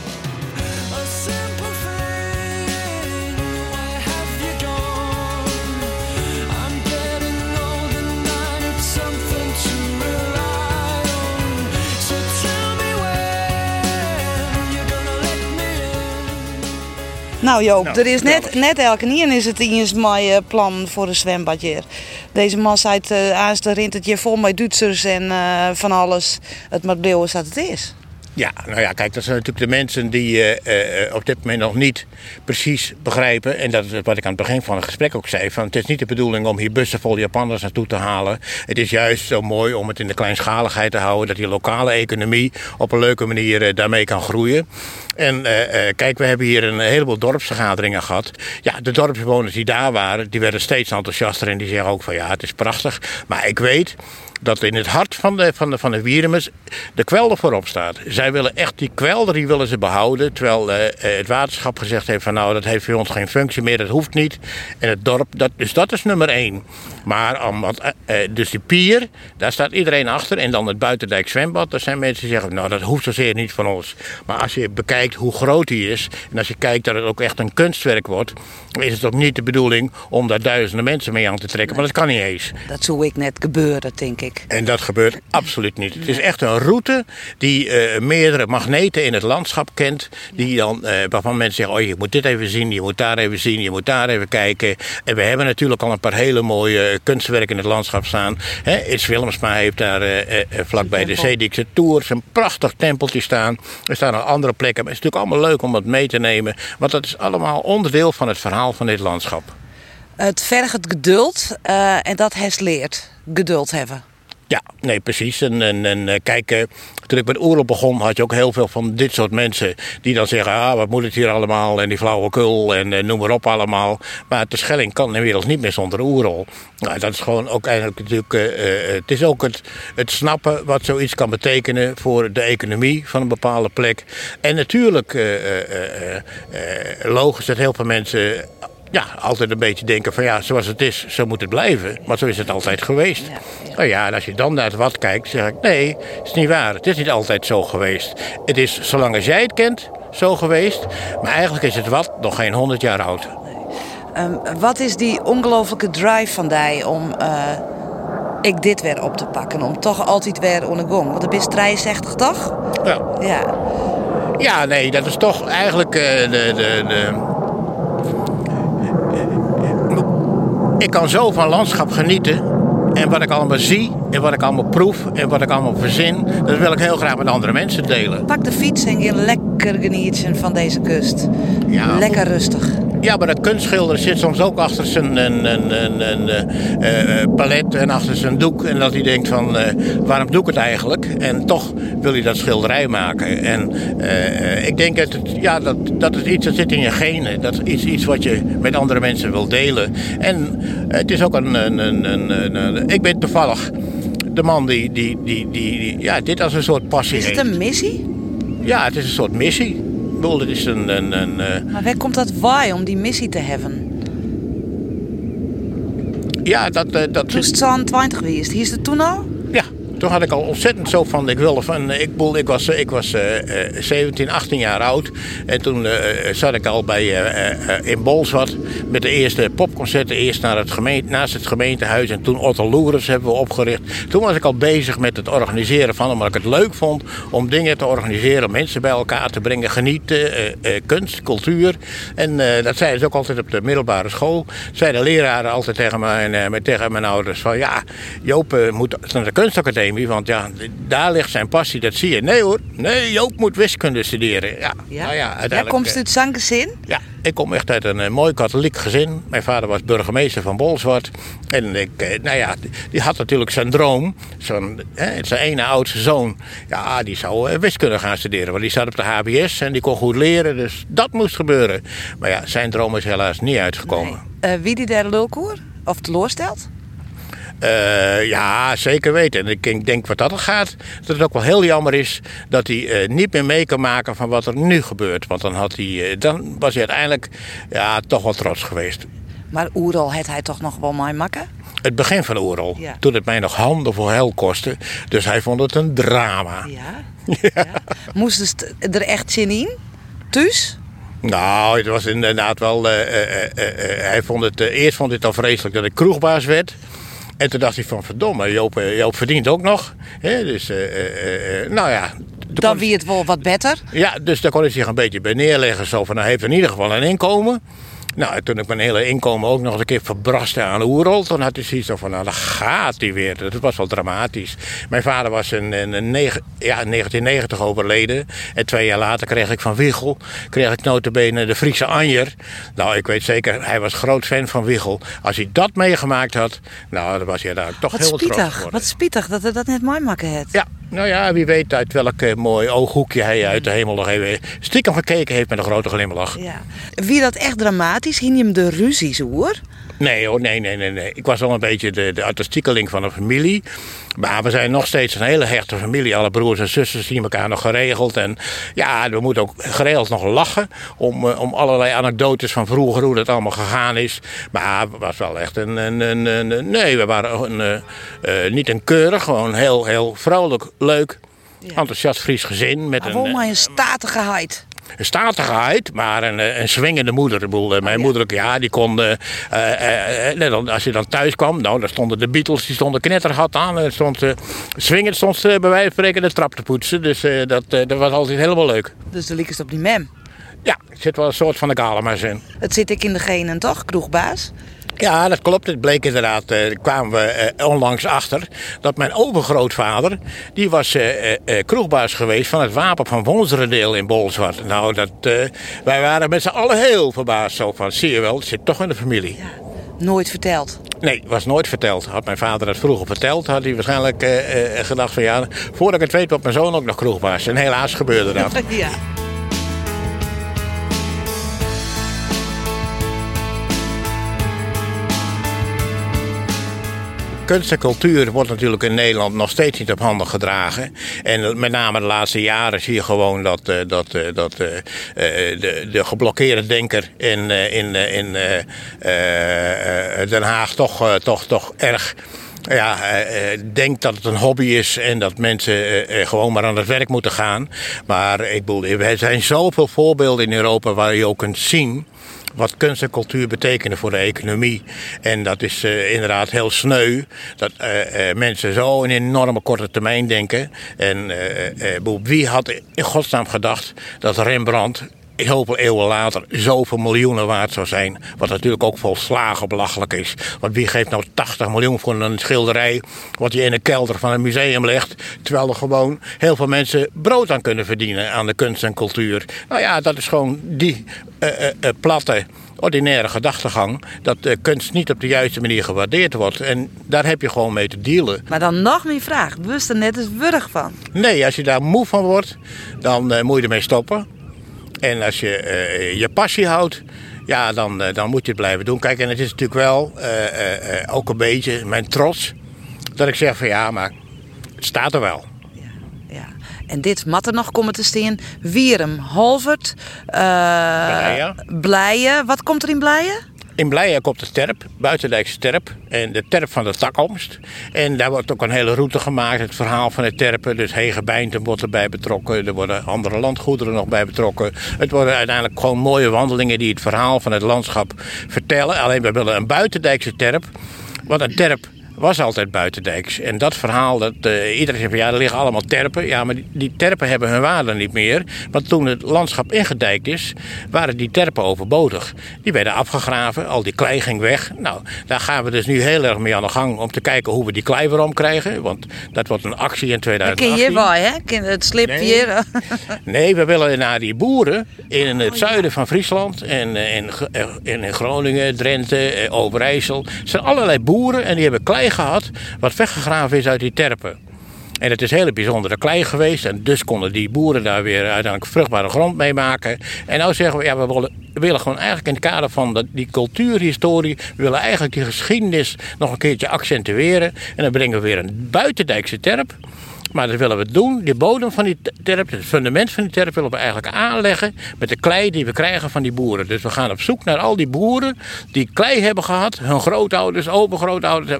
Nou Joop, Nou, er is net, net elke niet is het in mijn eh, plan voor een zwembadje. Deze man zei het, uh, rint het je vol met Duitsers en eh, van alles. Het moet blijven dat het is. Ja, nou ja, kijk, dat zijn natuurlijk de mensen die eh, eh, op dit moment nog niet precies begrijpen. En dat is wat ik aan het begin van het gesprek ook zei. Van, het is niet de bedoeling om hier bussen vol Japanners naartoe te halen. Het is juist zo mooi om het in de kleinschaligheid te houden. Dat die lokale economie op een leuke manier eh, daarmee kan groeien. En eh, eh, kijk, we hebben hier een heleboel dorpsvergaderingen gehad. Ja, de dorpsbewoners die daar waren, die werden steeds enthousiaster. En die zeggen ook van ja, het is prachtig. Maar ik weet dat in het hart van de, van de, van de de kwelder voorop staat. Zij willen echt die kwelder, die willen ze behouden. Terwijl eh, eh, het waterschap gezegd heeft van nou, dat heeft voor ons geen functie meer, dat hoeft niet. En het dorp, dat, dus dat is nummer één. Maar om, wat, eh, dus die pier, daar staat iedereen achter. En dan het buitendijk zwembad, daar zijn mensen die zeggen nou, dat hoeft zozeer niet van ons. Maar als je bekijkt hoe groot die is, en als je kijkt dat het ook echt een kunstwerk wordt, is het ook niet de bedoeling om daar duizenden mensen mee aan te trekken. Maar dat kan niet eens. Dat zou ik net gebeuren, denk ik. En dat gebeurt absoluut niet. Het is echt een route die eh, meerdere magneten in het landschap kent. Die dan, eh, waarvan mensen zeggen, oh je moet dit even zien, je moet daar even zien, je moet daar even kijken. En we hebben natuurlijk al een paar hele mooie kunstwerken in het landschap staan. Hè, Iets Willemsma heeft daar eh, eh, vlakbij de Zeedikse Tour een prachtig tempeltje staan. Er staan nog andere plekken. Maar het is natuurlijk allemaal leuk om dat mee te nemen. Want dat is allemaal onderdeel van het verhaal van dit landschap. Het vergt geduld eh, en dat heeft leert. Geduld hebben. Ja, nee, precies. En, en, eh, kijk, eh, toen ik met oorlog begon, had je ook heel veel van dit soort mensen. Die dan zeggen, ah, wat moet het hier allemaal? En die flauwekul en eh, noem maar op allemaal. Maar de Schelling kan inmiddels niet meer zonder oerol. Nou, dat is gewoon ook eigenlijk natuurlijk... het is ook het, het snappen wat zoiets kan betekenen voor de economie van een bepaalde plek. En natuurlijk, logisch dat heel veel mensen ja, altijd een beetje denken van ja, zoals het is, zo moet het blijven. Maar zo is het altijd geweest. Nou ja, en als je dan naar het wat kijkt, zeg ik nee, is niet waar. Het is niet altijd zo geweest. Het is, zolang als jij het kent, zo geweest. Maar eigenlijk is het wat nog geen honderd jaar oud. Ehm, wat is die ongelofelijke drive van die om eh, ik dit weer op te pakken? Om toch altijd weer on? Want het is 63 toch? Ja, Ja. ja nee, dat is toch eigenlijk eh, de, de, de... Ik kan zo van landschap genieten. En wat ik allemaal zie, en wat ik allemaal proef, en wat ik allemaal verzin, dat wil ik heel graag met andere mensen delen. Pak de fiets en je lekker genieten van deze kust. Ja, lekker rustig. Ja, maar dat kunstschilder zit soms ook achter zijn een, een, een, een, eh, eh, palet en achter zijn doek. En dat hij denkt van, eh, waarom doe ik het eigenlijk? En toch wil hij dat schilderij maken. En eh, ik denk dat het, ja, dat, dat is iets dat zit in je genen. Dat is iets, wat je met andere mensen wil delen. En het is ook een... een, ik ben toevallig de man die, die, die, die, die ja, dit als een soort passie Is het een missie? Ja, het is een soort missie. Het is een... een, een eh, Maar waar komt dat waai om die missie te hebben? ja, dat, eh, dat Toen is het zo'n 20 geweest. Hier is het toen al? Toen had ik al ontzettend zo van, ik wilde van, ik, bedoel, ik was, ik was eh, eh, 17, 18 jaar oud. En toen eh, zat ik al bij, eh, eh, in Bolsward met de eerste popconcerten. Eerst naar het gemeente, naast het gemeentehuis en toen Otto Loeres hebben we opgericht. Toen was ik al bezig met het organiseren van, omdat ik het leuk vond om dingen te organiseren. Mensen bij elkaar te brengen, genieten, eh, eh, kunst, cultuur. En eh, dat zeiden ze ook altijd op de middelbare school. Zeiden leraren altijd tegen, mijn, eh, tegen mijn ouders van, ja, Joop eh, moet naar de kunstacademie. Want ja, daar ligt zijn passie, dat zie je. Nee hoor, nee, Joop moet wiskunde studeren. Ja, Ja. nou ja, Jij uiteindelijk... komt eh, uit Zankenzin? ja, ik kom echt uit een eh, mooi katholiek gezin. Mijn vader was burgemeester van Bolsward. En ik, eh, nou ja, die, had natuurlijk zijn droom. Zo'n, hè, zijn ene oudste zoon. Ja, die zou wiskunde gaan studeren. Want die zat op de HBS en die kon goed leren. Dus dat moest gebeuren. Maar ja, zijn droom is helaas niet uitgekomen. Wie die daar lulkoer? Of teleurstelt? Eh, ja, zeker weten. En ik denk- wat dat er gaat, dat het ook wel heel jammer is dat hij eh, niet meer mee kan maken van wat er nu gebeurt. Want dan, had hij, eh, dan was hij uiteindelijk ja, toch wel trots geweest. Maar Oeral had hij toch nog wel mooi makken? Het begin van Oerol. Ja. Toen het mij nog handen voor hel kostte. Dus hij vond het een drama. Ja. [LAUGHS] ze er echt zin in? Thuis? Nou, het was inderdaad wel. hij vond het, eerst vond hij het al vreselijk dat ik kroegbaas werd. En toen dacht hij van verdomme, Joop, eh, Joop verdient ook nog. Hè, dus, eh, eh, nou ja. Dan wie het wel wat beter. Ja, dus daar kon hij zich een beetje bij neerleggen. Zo van, hij heeft in ieder geval een inkomen. Nou, en toen ik mijn hele inkomen ook nog eens een keer verbraste aan Oerol... toen had hij zoiets van, nou, dan gaat hij weer. Dat was wel dramatisch. Mijn vader was in, in, in negen- ja, in 1990 overleden. En twee jaar later kreeg ik van Wiegel... kreeg ik notabene de Friese Anjer. Nou, ik weet zeker, hij was groot fan van Wiegel. Als hij dat meegemaakt had, nou, dan was hij daar toch Wat heel trots spietig. geworden. Wat spietig dat hij dat net mooi maken heeft. Ja, nou ja, wie weet uit welk eh, mooi ooghoekje hij uit de hemel nog even stiekem gekeken heeft met een grote glimlach. Ja. Wie dat echt dramatisch? Ging je hem de ruzies hoor? Nee hoor, nee, nee, nee, nee. Ik was wel een beetje de, de artistiekeling van de familie. Maar we zijn nog steeds een hele hechte familie. Alle broers en zusters zien elkaar nog geregeld. En ja, we moeten ook geregeld nog lachen. Om, eh, om allerlei anekdotes van vroeger, hoe dat allemaal gegaan is. Maar het was wel echt een... een, een, nee, we waren een, eh, eh, niet een keurig, gewoon heel, heel vrolijk, leuk... Enthousiast Fries gezin met Maar een, maar een statige heid. Een statigheid, maar een, eh, een swingende moeder. Ik bedoel, eh, mijn moeder, ook, ja, die kon... al- als je dan thuis kwam, nou, daar stonden de Beatles, die stonden knettergat aan. En stond, swingend stond ze bij wijze van spreken de trap te poetsen. Dus dat, dat was altijd helemaal leuk. Dus de liekest op die mem. Ja, er zit wel een soort van de galema's in. Het zit ik in de genen toch, kroegbaas? Ja, dat klopt. Het bleek inderdaad, daar kwamen we eh, onlangs achter, dat mijn overgrootvader, die was eh, kroegbaas geweest van het wapen van Wonserendeel in Bolzwart. Nou, dat, wij waren met z'n allen heel verbaasd zo van, zie je wel, het zit toch in de familie. Nooit verteld. Nee, was nooit verteld. Had mijn vader dat vroeger verteld, had hij waarschijnlijk gedacht van ja, voordat ik het weet wordt mijn zoon ook nog kroegbaas. En helaas gebeurde dat. [LAUGHS] Ja. Kunst en cultuur wordt natuurlijk in Nederland nog steeds niet op handen gedragen. En met name de laatste jaren zie je gewoon dat, eh, dat, eh, dat eh, de, de geblokkeerde denker in, in, in Den Haag toch, toch, toch erg ja, eh, eh, denkt dat het een hobby is en dat mensen eh, gewoon maar aan het werk moeten gaan. Maar ik bedoel, er zijn zoveel voorbeelden in Europa waar je ook kunt zien wat kunst en cultuur betekenen voor de economie. En dat is inderdaad heel sneu. Dat mensen zo in enorme korte termijn denken. En wie had in godsnaam gedacht dat Rembrandt heel veel eeuwen later zoveel miljoenen waard zou zijn. Wat natuurlijk ook volslagen belachelijk is. Want wie geeft nou 80 miljoen voor een schilderij... wat je in een kelder van een museum legt... terwijl er gewoon heel veel mensen brood aan kunnen verdienen... aan de kunst en cultuur. Nou ja, dat is gewoon die eh, eh, eh, platte ordinaire gedachtegang... dat de kunst niet op de juiste manier gewaardeerd wordt. En daar heb je gewoon mee te dealen. Maar dan nog meer vraag. Wist er net eens wurg van. Nee, als je daar moe van wordt, dan eh, moet je ermee stoppen. En als je eh, je passie houdt, ja, dan, eh, dan moet je het blijven doen. Kijk, en het is natuurlijk wel eh, ook een beetje mijn trots... dat ik zeg van ja, maar het staat er wel. Ja. En dit mat er nog komen te staan. Wierum, Halvert, eh Blijen. Blijen. Wat komt er in Blijen? In Blijen komt de terp, buitendijkse terp. En de terp van de takkomst. En daar wordt ook een hele route gemaakt. Het verhaal van de terpen. Dus Hegebijnten wordt erbij betrokken. Er worden andere landgoederen nog bij betrokken. Het worden uiteindelijk gewoon mooie wandelingen die het verhaal van het landschap vertellen. Alleen we willen een buitendijkse terp. Want een terp was altijd buitendijks. En dat verhaal, dat, eh, iedereen zegt van ja, er liggen allemaal terpen. Ja, maar die, die terpen hebben hun waarde niet meer. Want toen het landschap ingedijkt is, waren die terpen overbodig. Die werden afgegraven, al die klei ging weg. Nou, daar gaan we dus nu heel erg mee aan de gang om te kijken hoe we die klei weer omkrijgen. Want dat wordt een actie in Dat ken 2018. je wel, hè? Het slipt Nee. hier. [LAUGHS] Nee, we willen naar die boeren in het zuiden van Friesland en eh, in, G- eh, in Groningen, Drenthe, Overijssel. Er zijn allerlei boeren en die hebben klei gehad wat weggegraven is uit die terpen. En het is hele bijzondere klei geweest. En dus konden die boeren daar weer uiteindelijk vruchtbare grond mee maken. En nou zeggen we, ja, we willen, gewoon eigenlijk in het kader van dat, die cultuurhistorie... we willen eigenlijk die geschiedenis nog een keertje accentueren. En dan brengen we weer een buitendijkse terp Maar dat willen we doen. Die bodem van die terp, het fundament van die terp willen we eigenlijk aanleggen met de klei die we krijgen van die boeren. Dus we gaan op zoek naar al die boeren die klei hebben gehad. Hun grootouders, overgrootouders,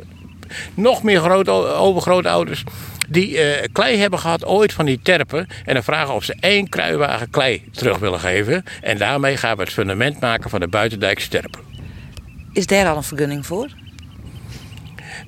nog meer groot, overgrootouders. Die eh, klei hebben gehad ooit van die terpen. En dan vragen of ze één kruiwagen klei terug willen geven. En daarmee gaan we het fundament maken van de buitendijkse terpen. Is daar al een vergunning voor?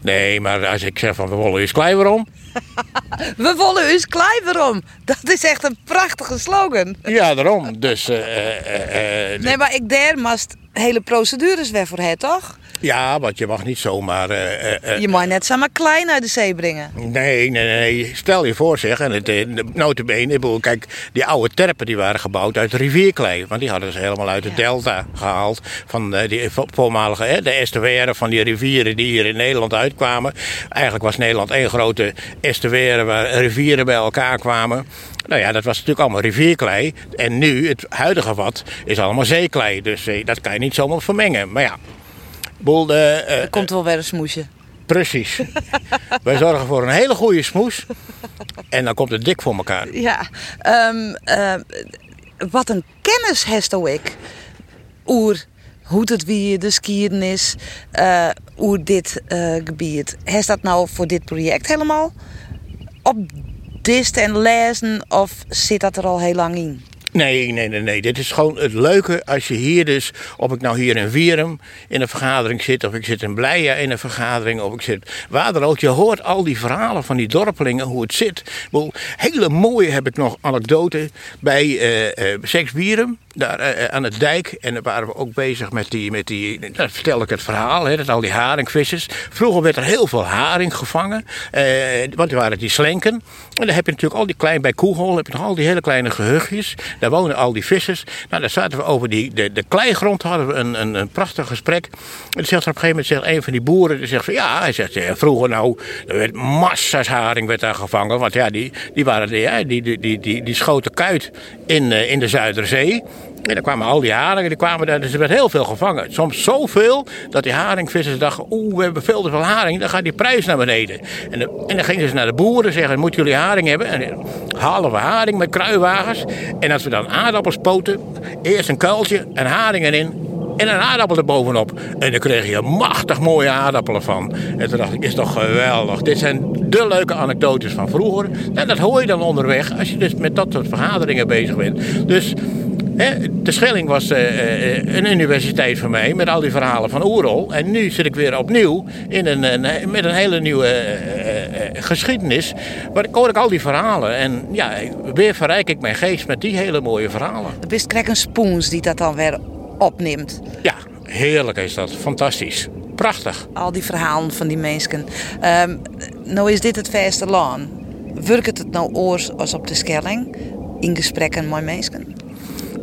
Nee, maar als ik zeg van we willen eens klei waarom? [LAUGHS] We willen eens klei waarom. Dat is echt een prachtige slogan. Ja, daarom. Dus eh, eh, Nee, maar ik daar mast hele procedures weer voor het, toch? Ja, want je mag niet zomaar. eh, eh, eh, Je mag net zomaar klei naar de zee brengen. Nee, nee, nee. Stel je voor zeg, en het, notabene, kijk, die oude terpen die waren gebouwd uit rivierklei. Want die hadden ze helemaal uit de delta gehaald. Van die vo- voormalige, de estuaire van die rivieren die hier in Nederland uitkwamen. Eigenlijk was Nederland één grote estuaire waar rivieren bij elkaar kwamen. Nou ja, dat was natuurlijk allemaal rivierklei. En nu, het huidige wat, is allemaal zeeklei. Dus dat kan je niet zomaar vermengen. Maar ja, eh, eh, Er komt wel weer een smoesje. Precies. [LAUGHS] Wij zorgen voor een hele goede smoes. En dan komt het dik voor elkaar. Ja, ehm, eh, wat een kennis heeft ook ik. Oer hoe het wie de skiën is, eh oer dit eh, gebied. Heeft dat nou voor dit project helemaal op dist en lezen of zit dat er al heel lang in? Nee, nee, nee, nee. Dit is gewoon het leuke als je hier dus, of ik nou hier in Wierum in een vergadering zit, of ik zit in Bleia in een vergadering, of ik zit waar dan ook. Je hoort al die verhalen van die dorpelingen, hoe het zit. Hele mooie heb ik nog anekdote bij eh Seks Wierum, daar eh, aan het dijk. En daar waren we ook bezig met die, met die vertel ik het verhaal, hè, dat al die haringvissers. Vroeger werd er heel veel haring gevangen, eh, want die waren die slenken. En dan heb je natuurlijk al die klein, bij Koegel heb je nog al die hele kleine gehuchtjes. Daar wonen al die vissers. Nou, daar zaten we over die, de, de kleigrond, hadden we een, een, een prachtig gesprek. En zegt er op een gegeven moment zegt een van die boeren, die zegt van ja, hij zegt vroeger nou, er werd massa's haring werd daar gevangen. Want ja, die, die, waren, die, die, die, die, die schoten kuit in, eh, in de Zuiderzee. En dan kwamen al die haringen, kwamen daar, dus er werd heel veel gevangen. Soms zoveel dat die haringvissers dachten, oeh, we hebben veel te veel haring, dan gaat die prijs naar beneden. En, de- en dan gingen ze naar de boeren zeggen, moeten jullie haring hebben? En halen we haring met kruiwagens. En als we dan aardappels poten, eerst een kuiltje en haring erin. En een aardappel erbovenop. En dan kreeg je machtig mooie aardappelen van. En toen dacht ik, is toch geweldig. Dit zijn de leuke anekdotes van vroeger. En dat hoor je dan onderweg als je dus met dat soort vergaderingen bezig bent. Dus de Schelling was eh, eh, een universiteit voor mij. Met al die verhalen van Oerol. En nu zit ik weer opnieuw in een, met een hele nieuwe eh, geschiedenis. Maar ik hoor ik al die verhalen. En ja, weer verrijk ik mijn geest met die hele mooie verhalen. De best krijg een spoens die dat dan weer opneemt. Ja, heerlijk is dat. Fantastisch. Prachtig. Al die verhalen van die mensen. Ehm, nou is dit het verste land. Werkt het nou oors als op de Schelling? In gesprekken met mensen?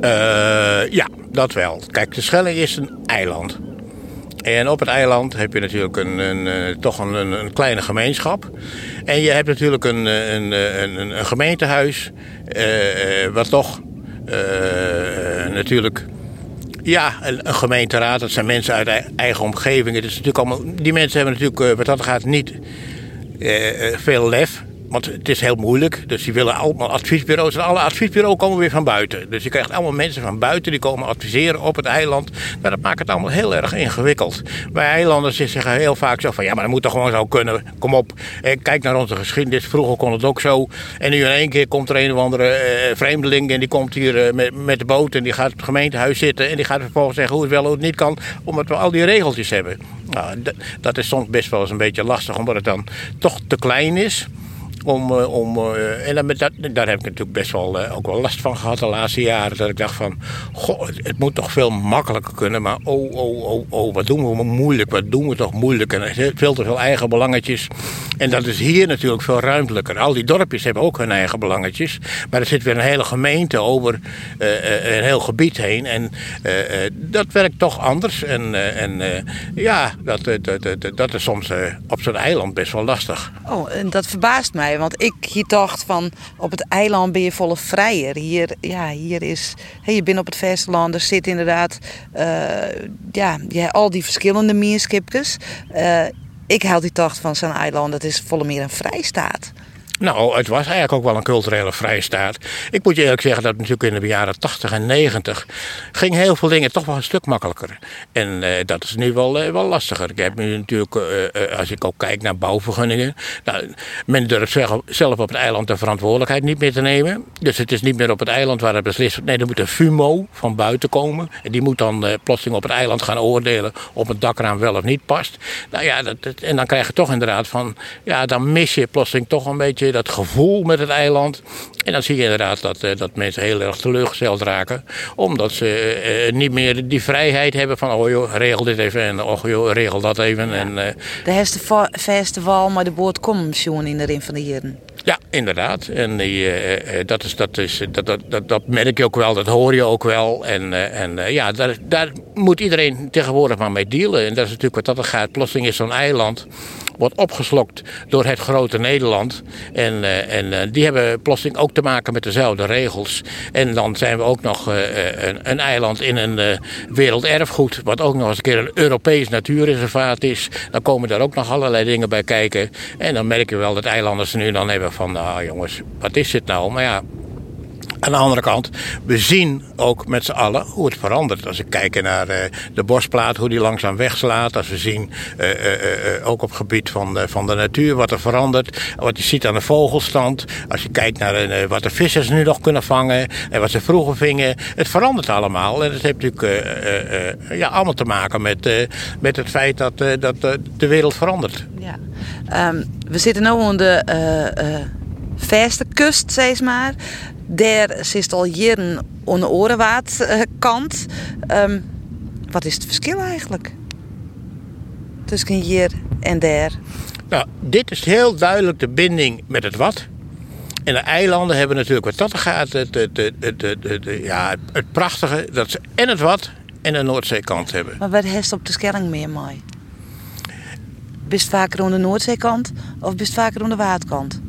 Eh, ja, dat wel. Kijk, de Schelling is een eiland. En op het eiland heb je natuurlijk een, een, eh, toch een, een, kleine gemeenschap. En je hebt natuurlijk een, eh, een, eh, een, een, een gemeentehuis. eh, eh, wat toch natuurlijk. Ja, een, een gemeenteraad, dat zijn mensen uit ei- eigen omgeving. Het is natuurlijk allemaal, die mensen hebben natuurlijk, wat dat gaat, niet veel lef. Want het is heel moeilijk. Dus die willen allemaal adviesbureaus. En alle adviesbureaus komen weer van buiten. Dus je krijgt allemaal mensen van buiten die komen adviseren op het eiland. Maar dat maakt het allemaal heel erg ingewikkeld. Wij eilanders zeggen heel vaak zo van... ja, maar dat moet toch gewoon zo kunnen. Kom op, eh, kijk naar onze geschiedenis. Vroeger kon het ook zo. En nu in één keer komt er een of andere eh, vreemdeling... en die komt hier eh, met, de boot en die gaat op het gemeentehuis zitten... en die gaat vervolgens zeggen hoe het wel hoe het niet kan... omdat we al die regeltjes hebben. Nou, dat is soms best wel eens een beetje lastig... omdat het dan toch te klein is... Om, eh, om, eh, en dan met dat, daar heb ik natuurlijk best wel, eh, ook wel last van gehad de laatste jaren. Dat ik dacht van, goh, het, moet toch veel makkelijker kunnen. Maar oh, oh, oh, oh, wat doen we moeilijk, wat doen we toch moeilijk. En er veel te veel eigen belangetjes. En dat is hier natuurlijk veel ruimtelijker. Al die dorpjes hebben ook hun eigen belangetjes. Maar er zit weer een hele gemeente over een heel gebied heen. En dat werkt toch anders. En, en ja, dat, dat, dat, dat is soms op zo'n eiland best wel lastig. Oh, en dat verbaast mij. Want ik dacht van op het eiland ben je volle vrijer. Hier, ja, hier is, je bent op het vasteland, er zit inderdaad eh, ja, ja, al die verschillende meerskipjes. Eh ik had die dacht van zo'n eiland, dat is volle meer een vrijstaat. Nou, het was eigenlijk ook wel een culturele vrijstaat. Ik moet je eerlijk zeggen dat natuurlijk in de jaren 80 en 90 ging heel veel dingen toch wel een stuk makkelijker. En eh, dat is nu wel, eh, wel lastiger. Ik heb nu natuurlijk, eh, als ik ook kijk naar bouwvergunningen, nou, men durft zelf op het eiland de verantwoordelijkheid niet meer te nemen. Dus het is niet meer op het eiland waar het beslist wordt. Nee, er moet een FUMO van buiten komen. En die moet dan plotseling op het eiland gaan oordelen of het dakraam wel of niet past. Nou ja, dat- en dan krijg je toch inderdaad van, ja, dan mis je plotseling toch een beetje dat gevoel met het eiland. En dan zie je inderdaad dat, eh, dat mensen heel erg teleurgesteld raken. Omdat ze eh, eh, niet meer die vrijheid hebben van, oh joh, regel dit even en oh joh, regel dat even. En, De herste wal, maar de boot komt in de rin van de jaren. Ja, inderdaad. En die, eh, eh, dat, is, dat, is, dat, dat, dat, dat merk je ook wel, dat hoor je ook wel. En, eh, en eh, ja, daar, daar moet iedereen tegenwoordig maar mee dealen. En dat is natuurlijk wat dat gaat. Plotseling is zo'n eiland, wordt opgeslokt door het grote Nederland. En, eh, en eh, die hebben plotseling ook te maken met dezelfde regels. En dan zijn we ook nog eh, eh, een, een eiland in een eh, werelderfgoed, wat ook nog eens een keer een Europees natuurreservaat is. Dan komen daar ook nog allerlei dingen bij kijken. En dan merk je wel dat eilanders nu dan hebben van, nou jongens, wat is dit nou? Maar ja, aan de andere kant, we zien ook met z'n allen hoe het verandert. Als we kijken naar eh, de bosplaat, hoe die langzaam wegslaat. Als we zien, eh, eh, ook op het gebied van, van de natuur, wat er verandert. Wat je ziet aan de vogelstand. Als je kijkt naar wat de vissers nu nog kunnen vangen. En wat ze vroeger vingen. Het verandert allemaal. En het heeft natuurlijk ja, allemaal te maken met, met het feit dat, dat de wereld verandert. Ja. Ehm, we zitten nu aan de verste kust, zeg maar. Daar zit al jaren aan de Orenwaard eh. Ehm, wat is het verschil eigenlijk? Tussen hier en daar. Nou, dit is heel duidelijk de binding met het wat. En de eilanden hebben natuurlijk wat dat gaat. Het- ja, het prachtige dat ze en het wat en de Noordzeekant hebben. Maar wat heeft op de Schelling meer mooi? Bist vaker aan de Noordzeekant of bist vaker aan de Waardkant?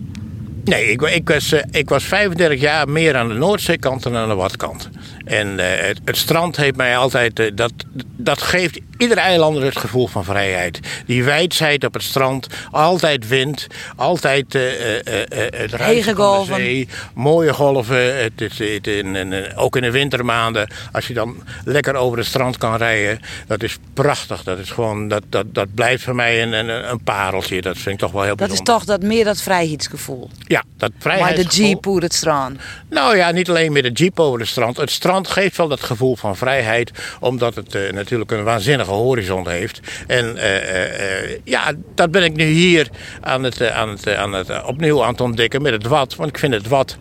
Nee, ik, ik, was, eh, ik was 35 jaar meer aan de Noordzeekant dan aan de Watkant. En eh, het, het strand heeft mij altijd. eh, dat, dat geeft iedere eilander het gevoel van vrijheid. Die wijdheid op het strand, altijd wind, altijd. eh, eh, eh, het ruisen van de zee, mooie golven. Het is, het, in, in- ook in de wintermaanden, als je dan lekker over het strand kan rijden. Dat is prachtig. Dat, is gewoon, dat, dat, dat blijft voor mij een, een, een pareltje. Dat vind ik toch wel heel Dat is bijzonder. toch dat meer dat vrijheidsgevoel. Ja, dat Maar de vrijheidsgevoel. jeep over het strand. Nou ja, niet alleen met de jeep over het strand. Het strand geeft wel dat gevoel van vrijheid. Omdat het natuurlijk een waanzinnige horizon heeft. En eh, eh, eh, ja, dat ben ik nu hier aan het, aan het, aan het, opnieuw aan het ontdekken met het wat. Want ik vind het wat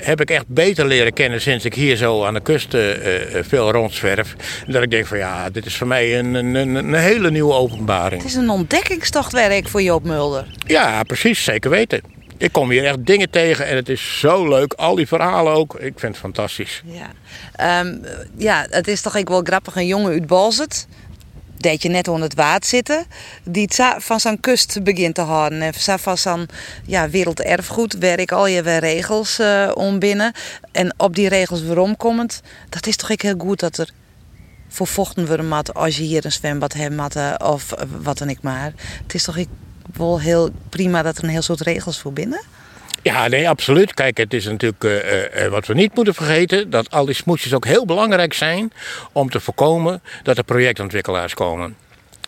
heb ik echt beter leren kennen sinds ik hier zo aan de kust veel rondzwerf. Dat ik denk van ja, dit is voor mij een, een, een een hele nieuwe openbaring. Het is een ontdekkingstochtwerk voor Joop Mulder. Ja, precies, zeker weten. Ik kom hier echt dingen tegen en het is zo leuk. Al die verhalen ook. Ik vind het fantastisch. Ja. Ehm, ja, het is toch ook wel grappig. Een jongen uit Balzet, dat je net onder het water zitten, die van zijn kust begint te houden. En van zijn ja, werelderfgoed werk al je regels eh, om binnen. En op die regels waarom komend, dat is toch ook heel goed dat er voor vochten worden mat als je hier een zwembad hebt eh, of eh, wat dan ik maar. Het is toch ook wel heel prima dat er een heel soort regels voor binnen. Ja, nee, absoluut. Kijk, het is natuurlijk eh, eh, eh, wat we niet moeten vergeten: dat al die smoesjes ook heel belangrijk zijn om te voorkomen dat er projectontwikkelaars komen.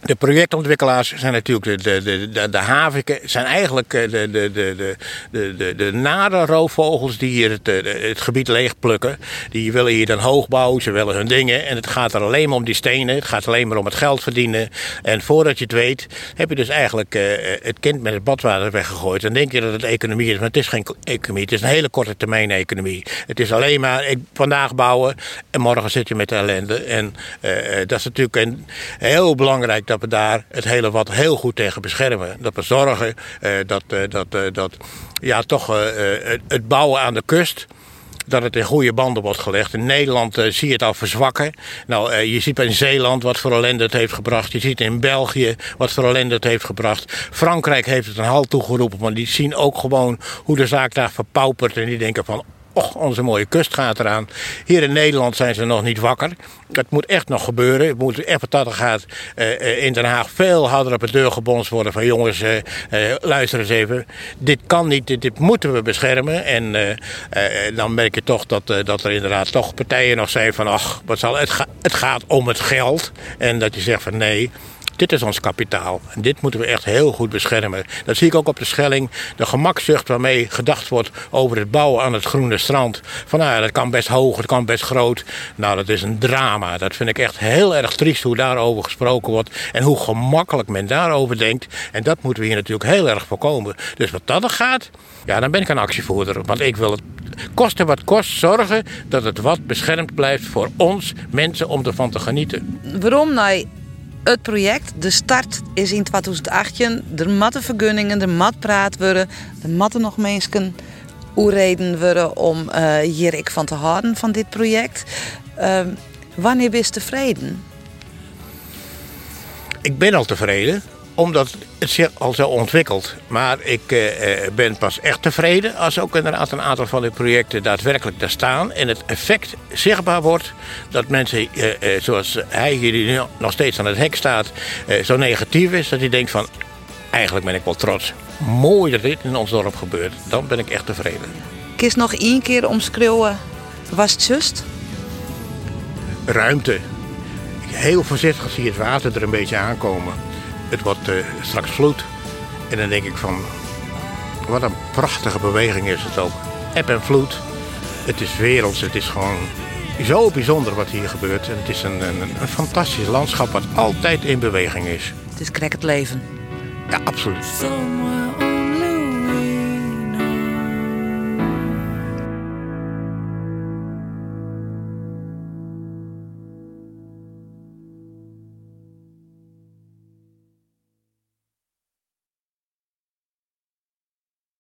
De projectontwikkelaars zijn natuurlijk de, de, de, de, haviken, zijn eigenlijk eh, de, de, de, de, de, de, nare roofvogels die hier het, eh, gebied leegplukken. Die willen hier dan hoog bouwen, ze willen hun dingen. En het gaat er alleen maar om die stenen, het gaat alleen maar om het geld verdienen. En voordat je het weet, heb je dus eigenlijk eh, het kind met het badwater weggegooid. Dan denk je dat het economie is, maar het is geen economie. Het is een hele korte termijn economie. Het is alleen maar vandaag bouwen en morgen zit je met de ellende. En dat is natuurlijk een, heel belangrijk dat we daar het hele wat heel goed tegen beschermen. Dat we zorgen eh, dat, eh, dat, eh, dat ja, toch het, bouwen aan de kust dat het in goede banden wordt gelegd. In Nederland zie je het al verzwakken. Nou, je ziet in Zeeland wat voor ellende het heeft gebracht. Je ziet in België wat voor ellende het heeft gebracht. Frankrijk heeft het een halt toegeroepen, maar die zien ook gewoon hoe de zaak daar verpaupert. En die denken van, Och, onze mooie kust gaat eraan. Hier in Nederland zijn ze nog niet wakker. Dat moet echt nog gebeuren. Het moet echt dat gaat eh, eh, in Den Haag veel harder op de deur gebonst worden. Van jongens, eh, luister eens even. Dit kan niet, dit, moeten we beschermen. En dan merk je toch dat, dat er inderdaad toch partijen nog zijn van... ach, wat zal, het, het gaat om het geld. En dat je zegt van nee... Dit is ons kapitaal. En dit moeten we echt heel goed beschermen. Dat zie ik ook op de Schelling. De gemakzucht waarmee gedacht wordt over het bouwen aan het groene strand. Van nou dat kan best hoog, het kan best groot. Nou, dat is een drama. Dat vind ik echt heel erg triest hoe daarover gesproken wordt. En hoe gemakkelijk men daarover denkt. En dat moeten we hier natuurlijk heel erg voorkomen. Dus wat dat er gaat, ja, dan ben ik een actievoerder. Want ik wil het kosten wat kost zorgen dat het wat beschermd blijft voor ons mensen om ervan te genieten. Waarom nou het project? De start is in 2018. Er matten vergunningen, er mat praat worden. Er matten nog mensen hoe reden worden om eh, hier ik van te houden van dit project. Ehm, wanneer ben je tevreden? Ik ben al tevreden, omdat het zich al zo ontwikkelt. Maar ik eh, eh, ben pas echt tevreden als ook inderdaad een aantal van die projecten daadwerkelijk daar staan. En het effect zichtbaar wordt dat mensen, eh, zoals hij hier die nu nog steeds aan het hek staat, zo negatief is. Dat hij denkt van, eigenlijk ben ik wel trots. Mooi dat dit in ons dorp gebeurt. Dan ben ik echt tevreden. Kist nog één keer omschreeuwen. Was het just? ruimte. Heel voorzichtig zie je het water er een beetje aankomen. Het wordt eh, straks vloed. En dan denk ik van, wat een prachtige beweging is het ook. Eb en vloed. Het is werelds, het is gewoon zo bijzonder wat hier gebeurt. En het is een, een, een fantastisch landschap wat altijd in beweging is. Het is krek het leven. Ja, absoluut.